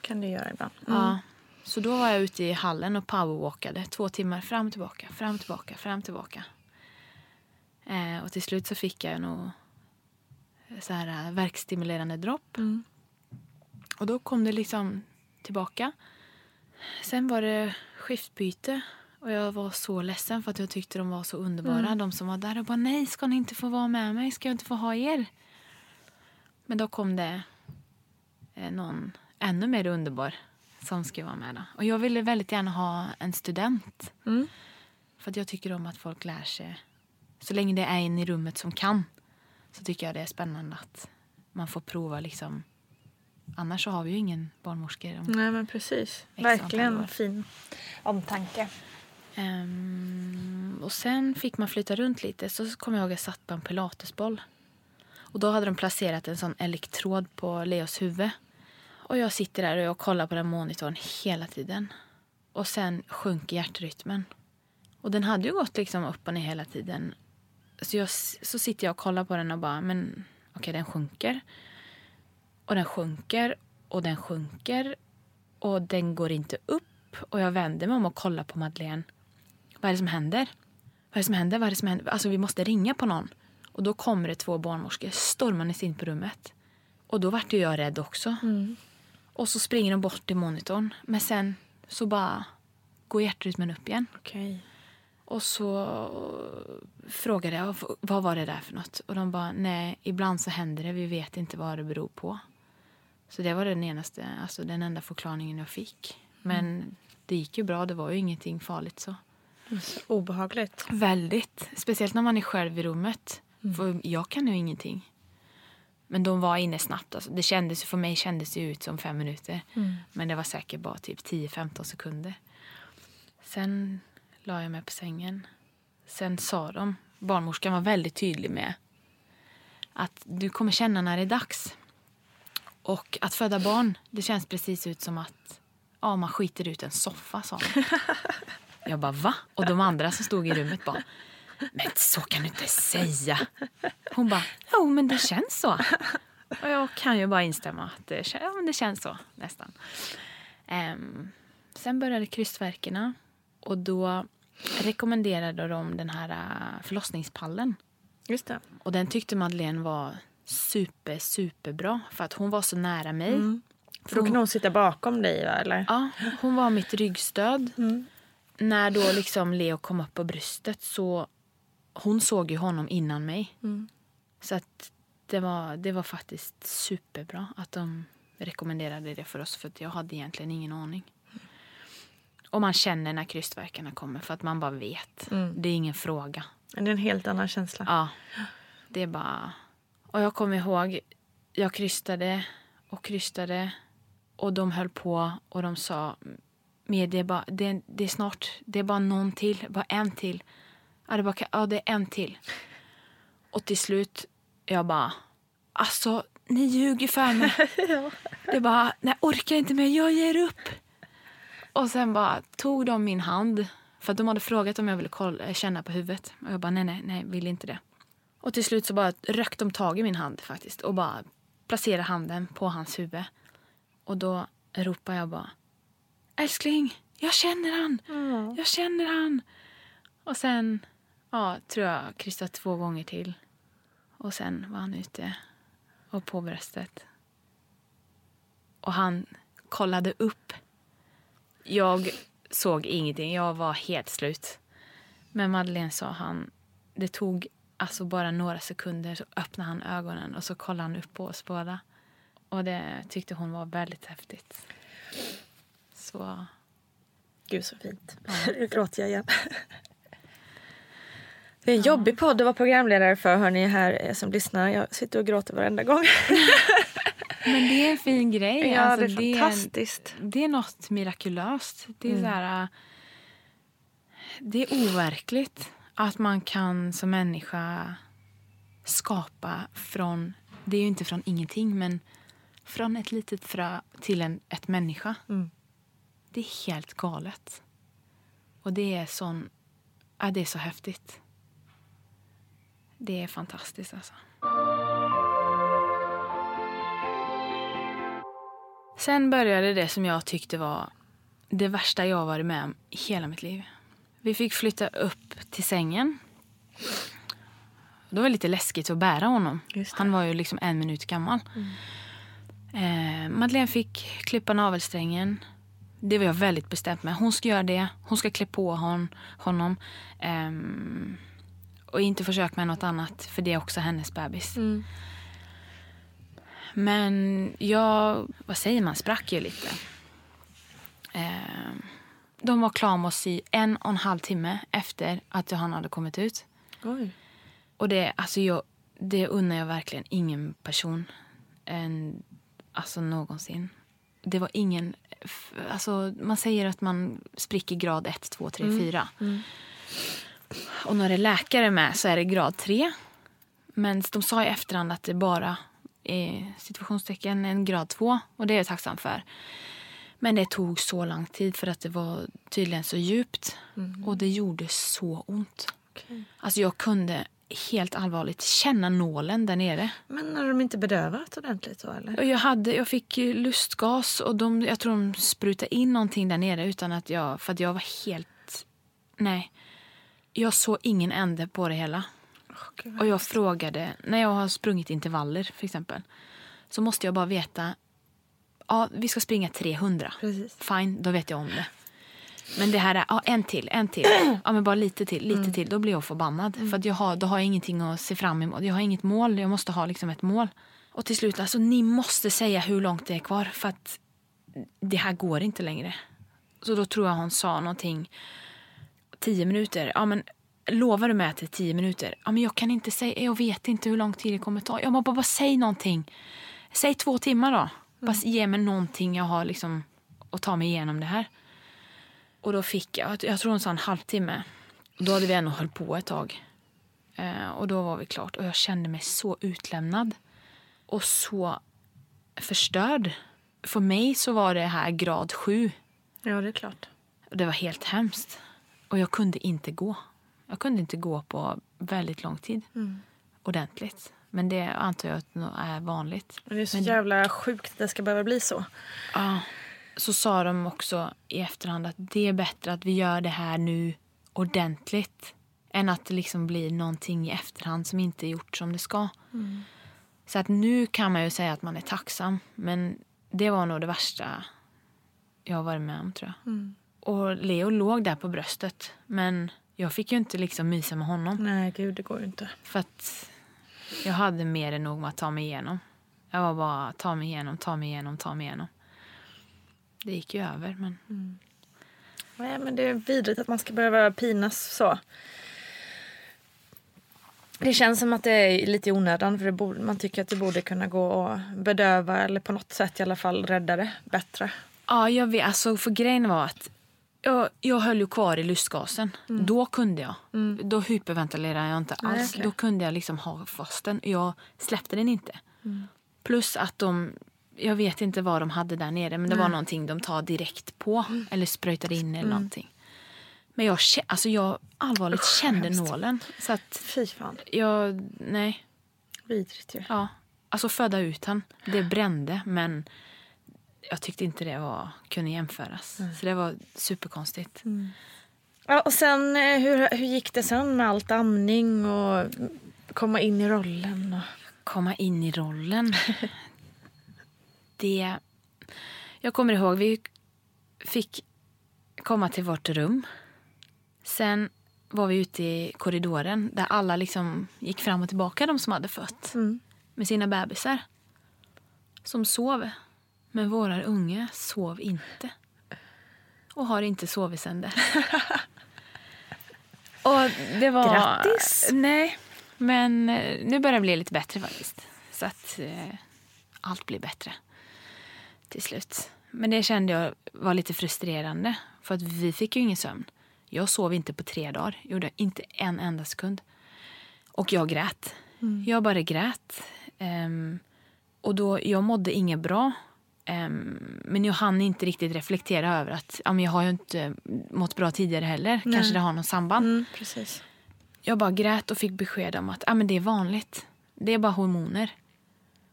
kan det göra ibland. Mm. Ja. Så då var jag ute i hallen och powerwalkade två timmar fram och tillbaka, fram och tillbaka, fram och tillbaka. Eh, och till slut så fick jag nog så här eh, verkstimulerande dropp. Mm. Och då kom det liksom tillbaka. Sen var det skiftbyte och jag var så ledsen för att jag tyckte de var så underbara. Mm. De som var där och bara nej, ska ni inte få vara med mig? Ska jag inte få ha er? Men då kom det eh, någon ännu mer underbar som ska vara med. Då. Och jag ville väldigt gärna ha en student. Mm. För att jag tycker om att folk lär sig. Så länge det är en i rummet som kan så tycker jag det är spännande att man får prova liksom. Annars så har vi ju ingen barnmorska. Nej men precis. Verkligen fin omtanke. Um, och sen fick man flytta runt lite. Så kom jag ihåg att jag satt på en pilatesboll. Och då hade de placerat en sån elektrod på Leos huvud. Och jag sitter där och jag kollar på den monitorn hela tiden. Och sen sjunker hjärtrytmen. Och den hade ju gått liksom upp och ner hela tiden. Så, jag, så sitter jag och kollar på den och bara, men okej okay, den sjunker. Och den sjunker och den sjunker. Och den går inte upp. Och jag vänder mig om och kollar på Madeleine. Vad är det som händer? Vad är det som händer? Vad är det som händer? Alltså vi måste ringa på någon. Och då kommer det två barnmorskor stormandes in på rummet. Och då vart jag rädd också. Mm. Och så springer de bort till monitorn. Men sen så bara går hjärtrytmen upp igen. Okay. Och så frågade jag vad var det där för något. Och de bara nej, ibland så händer det. Vi vet inte vad det beror på. Så det var den, enaste, alltså den enda förklaringen jag fick. Men mm. det gick ju bra. Det var ju ingenting farligt så. så obehagligt. Väldigt. Speciellt när man är själv i rummet. Mm. För jag kan ju ingenting. Men de var inne snabbt. Alltså. Det kändes, för mig kändes det ut som fem minuter. Mm. Men det var säkert bara typ 10-15 sekunder. Sen la jag mig på sängen. Sen sa de, barnmorskan var väldigt tydlig med att du kommer känna när det är dags. Och att föda barn, det känns precis ut som att ja, man skiter ut en soffa, sa hon. Jag bara, va? Och de andra som stod i rummet bara, men så kan du inte säga. Hon bara, jo men det känns så. Och jag kan ju bara instämma att det, ja, men det känns så nästan. Um, sen började krystvärkarna och då rekommenderade de den här äh, förlossningspallen. Just det. Och den tyckte Madeleine var super, superbra för att hon var så nära mig. Mm. För då kunde hon sitta bakom dig va? Eller? Ja, hon var mitt ryggstöd. Mm. När då liksom Leo kom upp på bröstet så hon såg ju honom innan mig. Mm. Så att det var, det var faktiskt superbra att de rekommenderade det för oss för att jag hade egentligen ingen aning. Och man känner när krystvärkarna kommer för att man bara vet. Mm. Det är ingen fråga. Det är en helt annan känsla. Ja, det är bara... Och jag kommer ihåg, jag krystade och krystade och de höll på och de sa med det är, bara, det, det är snart, det är bara någon till, bara en till. Ja, det, bara, ja, det är en till. Och till slut, jag bara, alltså ni ljuger för mig. Det är bara, nej orkar inte mer, jag ger upp. Och sen bara tog de min hand, för de hade frågat om jag ville kolla, känna på huvudet. Och jag bara, nej, nej, nej, vill inte det. Och till slut så bara rökt de tag i min hand faktiskt och bara placerade handen på hans huvud. Och då ropar jag bara, älskling, jag känner han, jag känner han. Och sen, ja, tror jag krystade två gånger till. Och sen var han ute och på bröstet. Och han kollade upp. Jag såg ingenting, jag var helt slut. Men Madeleine sa han, det tog alltså bara några sekunder så öppnade han ögonen och så kollade han upp på oss båda. Och det tyckte hon var väldigt häftigt. Så... Gud så fint. Nu gråter jag igen. Det är en jobbig podd att vara programledare för hör ni här eh, som lyssnar. Jag sitter och gråter varenda gång. Men det är en fin grej. Ja, alltså, det är fantastiskt. det är något mirakulöst. Det är Mm. så här... äh, Det är overkligt att man kan som människa skapa från... Det är ju inte från ingenting, men från ett litet frö till en ett människa. Mm. Det är helt galet. Och det är sån... Ja, det är så häftigt. Det är fantastiskt alltså. Sen började det som jag tyckte var det värsta jag varit med om i hela mitt liv. Vi fick flytta upp till sängen. Det var lite läskigt att bära honom. Han var ju liksom en minut gammal. Eh, Madeleine fick klippa navelsträngen. Det var jag väldigt bestämt med. Hon ska göra det. Hon ska klä på hon, honom. Ehm, och inte försöka med något annat, för det är också hennes bebis. Men jag, vad säger man, sprack ju lite. Ehm, de var klara med oss i en och en halv timme efter att han hade kommit ut. Oj. Och det, alltså jag, det unnar jag verkligen ingen person än, alltså någonsin. Det var ingen... Alltså man säger att man spricker grad 1, 2, 3, 4. Och när det är läkare med så är det grad 3. Men de sa i efterhand att det bara är situationstecken en grad 2. Och det är jag tacksam för. Men det tog så lång tid för att det var tydligen så djupt. Och det gjorde så ont. Alltså jag kunde helt allvarligt känna nålen där nere. Men har de inte bedövat ordentligt då eller? Jag, hade, jag fick lustgas och de, jag tror de sprutade in någonting där nere utan att jag, för att jag var helt, nej. Jag såg ingen ände på det hela. Och jag frågade, när jag har sprungit intervaller för exempel, så måste jag bara veta, ja vi ska springa 300. Fine, då vet jag om det. Men det här är, ja en till, en till, ja men bara lite till, lite till, då blir jag förbannad. För att jag har, då har jag ingenting att se fram emot, jag har inget mål, jag måste ha liksom ett mål. Och till slut, alltså ni måste säga hur långt det är kvar för att det här går inte längre. Så då tror jag hon sa någonting, tio minuter, ja men lovar du mig att det är tio minuter? Ja men jag kan inte säga, jag vet inte hur lång tid det kommer ta. Jag bara, bara, bara säg någonting. Säg två timmar då. Bara ge mig någonting jag har liksom att ta mig igenom det här. Och då fick jag, jag tror hon sa en halvtimme. Då hade vi ändå hållit på ett tag. Eh, och då var vi klart. Och jag kände mig så utlämnad. Och så förstörd. För mig så var det här grad sju. Ja, det är klart. Och det var helt hemskt. Och jag kunde inte gå. Jag kunde inte gå på väldigt lång tid. Mm. Ordentligt. Men det antar jag är vanligt. Men det är så Men- jävla sjukt att det ska behöva bli så. Ja. Så sa de också i efterhand att det är bättre att vi gör det här nu ordentligt än att det liksom blir någonting i efterhand som inte är gjort som det ska. Så att nu kan man ju säga att man är tacksam, men det var nog det värsta jag har varit med om tror jag. Mm. Och Leo låg där på bröstet, men jag fick ju inte liksom mysa med honom. Nej, gud, det går ju inte. För att Jag hade mer än nog med att ta mig igenom. Jag var bara ta mig igenom, ta mig igenom, ta mig igenom. Det gick ju över men... Mm. Nej, men det är vidrigt att man ska behöva pinas så. Det känns som att det är lite i onödan för det borde, man tycker att det borde kunna gå att bedöva eller på något sätt i alla fall rädda det bättre. Ja, jag vet. Alltså, för grejen var att jag, jag höll ju kvar i lustgasen. Mm. Då kunde jag. Då hyperventilerade jag inte Nej, alls. okej. Då kunde jag liksom ha fast den. Jag släppte den inte. Mm. Plus att de, jag vet inte vad de hade där nere, men det var Nej. någonting de tar direkt på. Eller spraytade in eller Mm. någonting. Men jag, alltså jag allvarligt Usch, kände hemskt. nålen. Så att Fy fan. jag, nej. Vidrigt ju. Ja, alltså föda ut han. Det brände, men jag tyckte inte det var, kunde jämföras. Så det var superkonstigt. Ja, och sen eh, hur, hur gick det sen med allt amning och komma in i rollen? Och... Komma in i rollen. det... Jag kommer ihåg, vi fick komma till vårt rum. Sen var vi ute i korridoren där alla liksom gick fram och tillbaka, de som hade fött. Med sina bebisar. Som sov. Men våra unge sov inte. Och har inte sovit sen dess. och det var... Grattis! Nej, men eh, nu börjar det bli lite bättre faktiskt. Så att eh, allt blir bättre till slut. Men det kände jag var lite frustrerande. För att vi fick ju ingen sömn. Jag sov inte på tre dagar. Gjorde inte en enda sekund. Och jag grät. Jag bara grät. Ehm, och då, jag mådde inget bra. Ehm, men jag hann inte riktigt reflektera över att ja, men jag har ju inte mått bra tidigare heller. Kanske det har någon samband. Mm, precis. Jag bara grät och fick besked om att ah, men det är vanligt. Det är bara hormoner.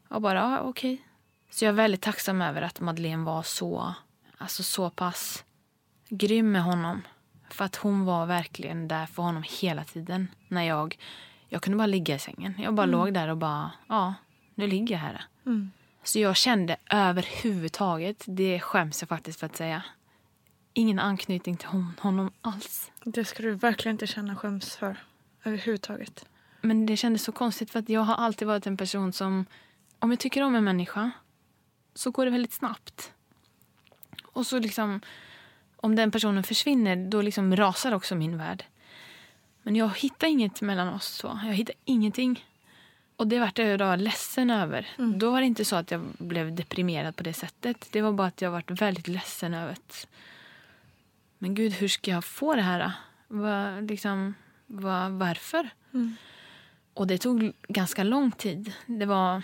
Och bara, ja okej. Så jag är väldigt tacksam över att Madeleine var så, alltså så pass grym med honom. För att hon var verkligen där för honom hela tiden. När jag, jag kunde bara ligga i sängen. Jag bara låg där och bara, ja, nu ligger jag här. Så jag kände överhuvudtaget, det skäms jag faktiskt för att säga, ingen anknytning till hon, honom alls. Det ska du verkligen inte känna skäms för överhuvudtaget. Men det kändes så konstigt för att jag har alltid varit en person som, om jag tycker om en människa så går det väldigt snabbt. Och så liksom, om den personen försvinner då liksom rasar också min värld. Men jag hittar inget mellan oss så. Jag hittar ingenting. Och det vart jag då ledsen över. Då var det inte så att jag blev deprimerad på det sättet. Det var bara att jag vart väldigt ledsen över att men gud, hur ska jag få det här? Va, liksom, va, varför? Och det tog ganska lång tid. Det var...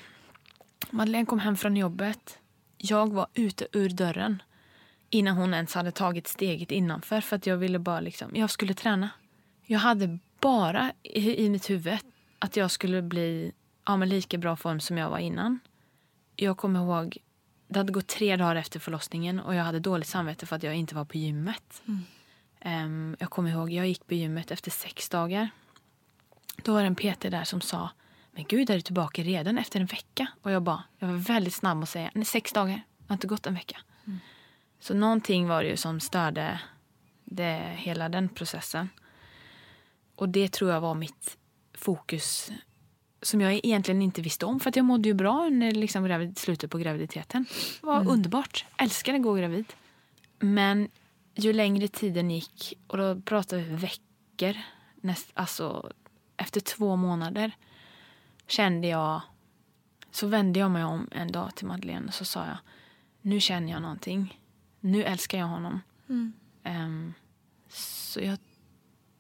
Madeleine kom hem från jobbet. Jag var ute ur dörren innan hon ens hade tagit steget innanför. För att jag ville bara liksom, jag skulle träna. Jag hade bara i, i mitt huvud att jag skulle bli ja, men lika bra form som jag var innan. Jag kommer ihåg, det hade gått tre dagar efter förlossningen och jag hade dåligt samvete för att jag inte var på gymmet. Ehm, jag kommer ihåg, jag gick på gymmet efter sex dagar. Då var det en PT där som sa Men gud, är du tillbaka redan efter en vecka? Och jag bara, jag var väldigt snabb att säga Nej, sex dagar, det har inte gått en vecka. Så någonting var det ju som störde det, hela den processen. Och det tror jag var mitt fokus som jag egentligen inte visste om. För jag mådde ju bra under liksom gravid, slutet på graviditeten. Det var underbart. Älskade att gå gravid. Men ju längre tiden gick, och då pratar vi veckor, näst, alltså efter två månader kände jag, så vände jag mig om en dag till Madeleine och så sa jag, nu känner jag någonting. Nu älskar jag honom. Ehm, så jag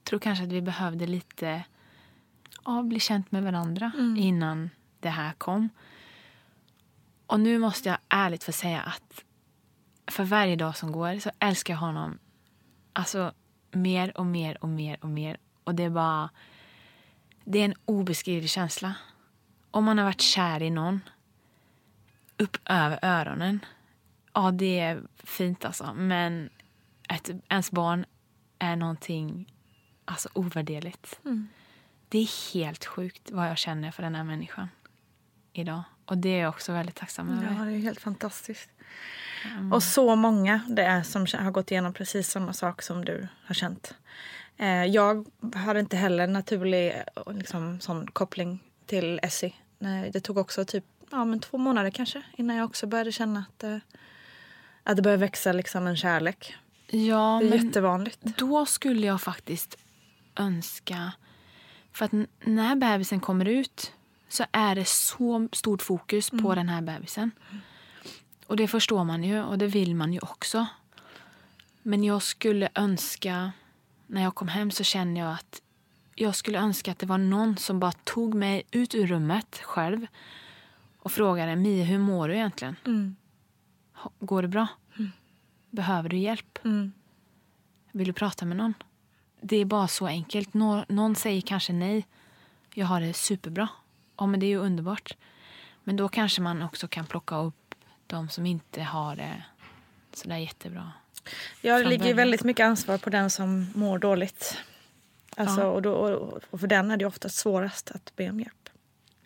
tror kanske att vi behövde lite ja, bli känt med varandra innan det här kom. Och nu måste jag ärligt få säga att för varje dag som går så älskar jag honom alltså mer och mer och mer och mer. Och det är bara... Det är en obeskrivlig känsla. Om man har varit kär i någon upp över öronen. Ja, det är fint alltså. Men ett, ens barn är någonting alltså, ovärderligt. Det är helt sjukt vad jag känner för den här människan idag. Och det är jag också väldigt tacksam över. Ja, det är helt fantastiskt. Och så många det är som har gått igenom precis samma sak som du har känt. Eh, Jag hade inte heller en naturlig eh, liksom, sån koppling till Essie. Det tog också typ ja, men två månader kanske innan jag också började känna att, eh, att det började växa liksom en kärlek. Ja, Det är men jättevanligt. Då skulle jag faktiskt önska... För att när bebisen kommer ut så är det så stort fokus på den här bebisen. Och det förstår man ju och det vill man ju också. Men jag skulle önska... När jag kom hem så känner jag att jag skulle önska att det var någon som bara tog mig ut ur rummet själv och frågade Mia, hur mår du egentligen? Mm. Går det bra? Behöver du hjälp? Mm. Vill du prata med någon? Det är bara så enkelt. Nå- någon säger kanske nej. Jag har det superbra. Ja, men det är ju underbart. Men då kanske man också kan plocka upp de som inte har det sådär jättebra. Ja, det ligger ju väldigt mycket ansvar på den som mår dåligt. Alltså, Ja. och, då, och för den är det ofta svårast att be om hjälp.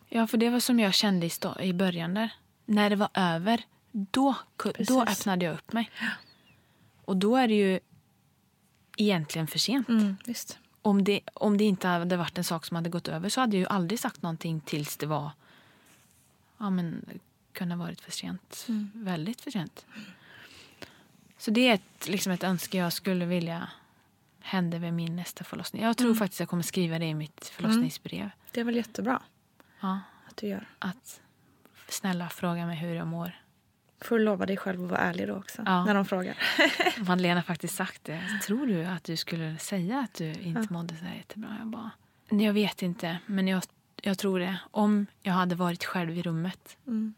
Ja, för det var som jag kände i, i början där. När det var över, då, då öppnade jag upp mig. Och då är det ju egentligen för sent. Mm. Om det, om det inte hade varit en sak som hade gått över så hade jag ju aldrig sagt någonting tills det var... Ja, men kunde ha varit för sent. Väldigt för sent. Så det är ett, liksom ett önske jag skulle vilja hände vid min nästa förlossning. Jag tror faktiskt jag kommer skriva det i mitt förlossningsbrev. Det är väl jättebra Ja, att du gör. att snälla fråga mig hur jag mår. Får du lova dig själv att vara ärlig då också. Ja. När de frågar. Madeleine har faktiskt sagt det. Tror du att du skulle säga att du inte mådde så här jättebra? Jag bara, "Nej, jag vet inte, men jag, jag tror det. Om jag hade varit själv i rummet. Mm.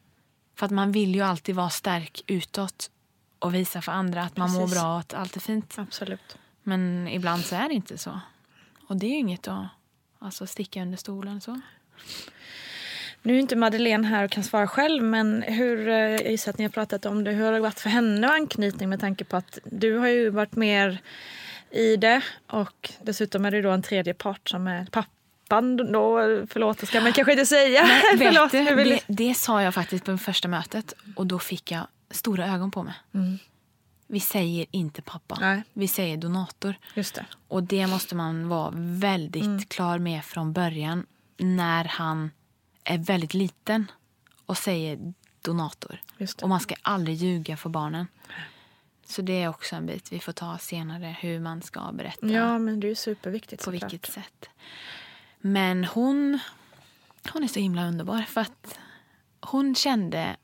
För att man vill ju alltid vara stark utåt och visa för andra att man mår bra och att allt är fint. Absolut. Men ibland så är det inte så. Och det är ju inget att alltså, sticka under stolen. så. Nu är inte Madeleine här och kan svara själv men hur, eh, jag gissar att ni har pratat om det. Hur har det varit för henne och anknytning med tanke på att du har ju varit mer i det och dessutom är det då en tredje part som är pappan då. Förlåt, det ska man kanske inte säga. Vet Förlåt, du, vill- det, det sa jag faktiskt på första mötet och då fick jag stora ögon på mig. Vi säger inte pappa, Nej. vi säger donator. Just det. Och det måste man vara väldigt Mm. klar med från början när han är väldigt liten och säger donator. Och man ska aldrig ljuga för barnen. Så det är också en bit vi får ta senare, hur man ska berätta. Ja, men det är superviktigt på vilket sätt. Men hon, hon är så himla underbar. För att hon kände,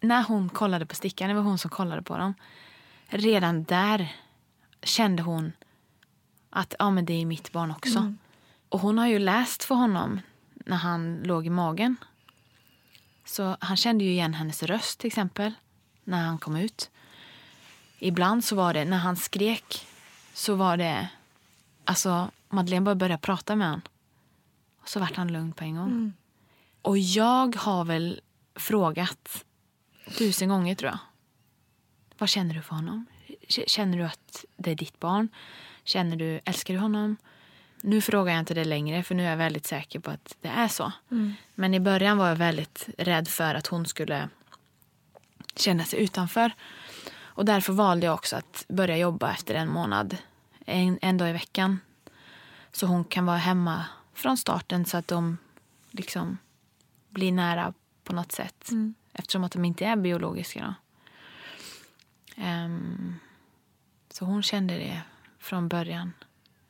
när hon kollade på stickan, det var hon som kollade på dem. Redan där kände hon att ja, men det är mitt barn också. Och hon har ju läst för honom när han låg i magen. Så han kände ju igen hennes röst till exempel när han kom ut. Ibland så var det, när han skrek, så var det... Alltså, Madeleine bara började prata med honom. Och så vart han lugn på en gång. Och jag har väl frågat tusen gånger, tror jag. Vad känner du för honom? Känner du att det är ditt barn? Känner du, älskar du honom? Nu frågar jag inte det längre, för nu är jag väldigt säker på att det är så. Men i början var jag väldigt rädd för att hon skulle känna sig utanför. Och därför valde jag också att börja jobba efter en månad, en, en dag i veckan. Så hon kan vara hemma från starten så att de liksom blir nära på något sätt. Eftersom att de inte är biologiska. Ehm, så hon kände det från början.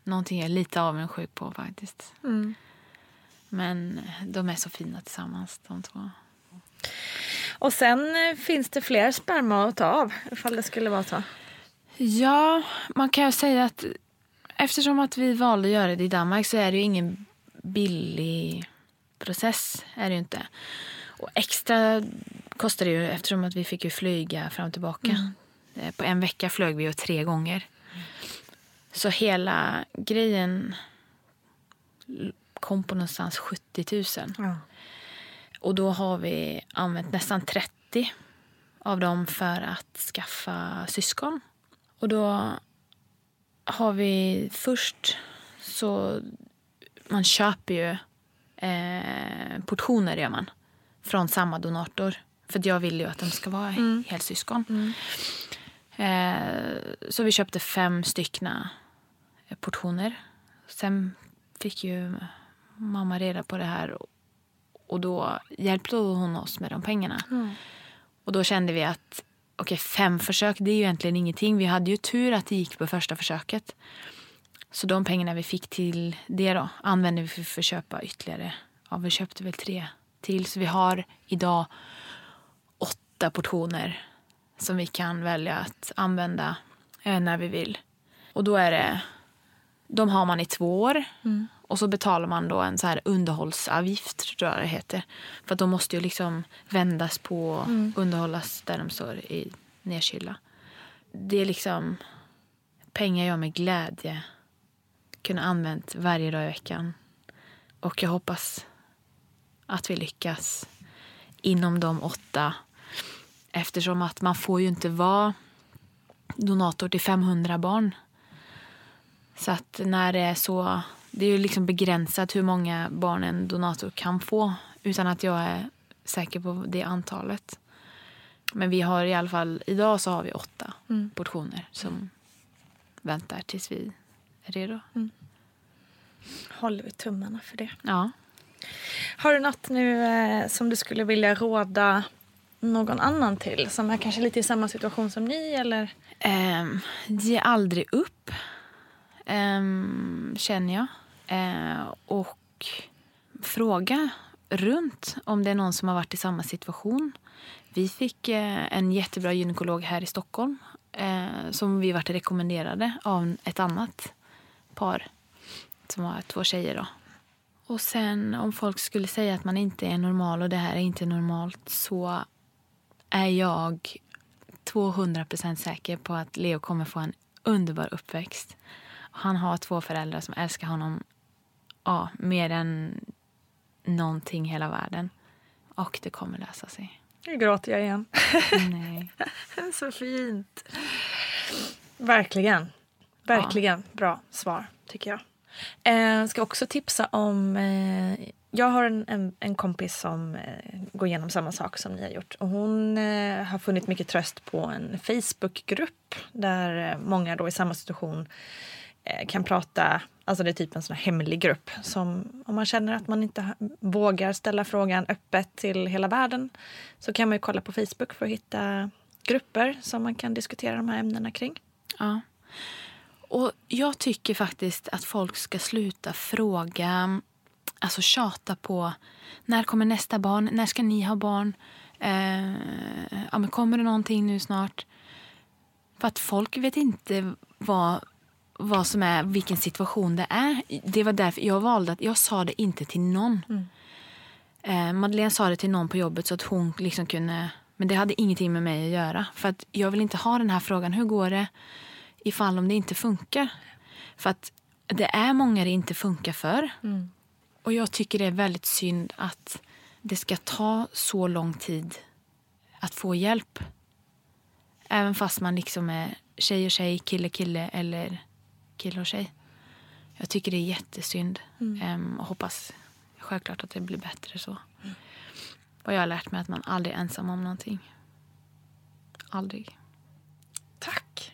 Någonting jag är lite avundsjuk på faktiskt. Men de är så fina tillsammans de två. Och sen eh, finns det fler sperma att ta av ifall det skulle vara så. Ja, man kan ju säga att eftersom att vi valde att göra det i Danmark så är det ju ingen billig process. är det inte. Och extra kostar det ju eftersom att vi fick ju flyga fram och tillbaka. Eh, På en vecka flög vi ju tre gånger. Så hela grejen kom på någonstans 70 000. Ja. Och då har vi använt nästan 30 av dem för att skaffa syskon. Och då har vi först så... Man köper ju eh, portioner gör man från samma donator. För jag vill ju att de ska vara helsyskon. Eh, så vi köpte fem styckna portioner. Sen fick ju mamma reda på det här Och då hjälpte hon oss med de pengarna. Mm. Och då kände vi att okej, fem försök det är ju egentligen ingenting. Vi hade ju tur att det gick på första försöket. Så de pengarna vi fick till det då använde vi för, för att köpa ytterligare. Ja, vi köpte väl tre till. Så vi har idag åtta portioner som vi kan välja att använda eh, när vi vill. Och då är det, de har man i två år. Mm. Och så betalar man då en så här underhållsavgift, tror jag det heter. För de måste ju liksom vändas på, Mm. underhållas där de står i nedkylda. Det är liksom pengar jag med glädje kunde använt varje dag i veckan. Och jag hoppas att vi lyckas inom de åtta. Eftersom att man får ju inte vara donator till 500 barn. Så att när det är så, det är ju liksom begränsat hur många barn en donator kan få utan att jag är säker på det antalet. Men vi har i alla fall, idag så har vi åtta Mm. portioner som väntar tills vi är redo. Håller vi tummarna för det. Ja. Har du något nu eh, som du skulle vilja råda någon annan till som är kanske lite i samma situation som ni? Eller? Um, ge aldrig upp, um, känner jag. Uh, och fråga runt om det är någon som har varit i samma situation. Vi fick uh, en jättebra gynekolog här i Stockholm uh, som vi varit rekommenderade av ett annat par som var två tjejer. Då. Och sen om folk skulle säga att man inte är normal och det här är inte normalt så är jag 200% säker på att Leo kommer få en underbar uppväxt. Han har två föräldrar som älskar honom ja, mer än någonting i hela världen. Och det kommer lösa sig. Nu gråter jag igen. Nej. Så fint. Verkligen. Verkligen bra svar, tycker jag. Eh, ska också tipsa om... Eh, jag har en, en, en kompis som eh, går igenom samma sak som ni har gjort. Och hon eh, har funnit mycket tröst på en Facebookgrupp där eh, många då i samma situation eh, kan prata. Alltså det är typ en sån här hemlig grupp. Som om man känner att man inte vågar ställa frågan öppet till hela världen så kan man ju kolla på Facebook för att hitta grupper som man kan diskutera de här ämnena kring. Ja. Och jag tycker faktiskt att folk ska sluta fråga, alltså tjata på när kommer nästa barn, när ska ni ha barn, eh, ja, men kommer det någonting nu snart? För att folk vet inte vad, vad som är, vilken situation det är. Det var därför jag valde att jag sa det inte till någon. Eh, Madeleine sa det till någon på jobbet så att hon liksom kunde... Men det hade ingenting med mig att göra. För att jag vill inte ha den här frågan. Hur går det ifall om det inte funkar? För att det är många det inte funkar för. Och jag tycker det är väldigt synd att det ska ta så lång tid att få hjälp. Även fast man liksom är tjej och tjej, kille kille eller kille och tjej. Jag tycker det är jättesynd. Ehm, och hoppas självklart att det blir bättre så. Och jag har lärt mig att man aldrig är ensam om någonting. Aldrig. Tack.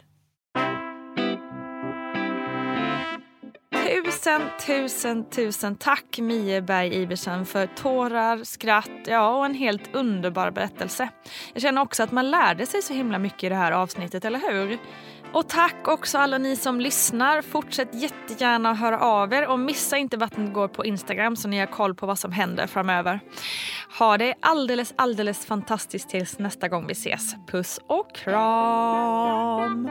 Tusen, tusen, tusen tack Mie Berg Iversen för tårar, skratt ja, och en helt underbar berättelse. Jag känner också att man lärde sig så himla mycket i det här avsnittet, eller hur? Och tack också alla ni som lyssnar. Fortsätt jättegärna att höra av er och missa inte Vattnet går på Instagram så ni har koll på vad som händer framöver. Ha det alldeles, alldeles fantastiskt tills nästa gång vi ses. Puss och kram!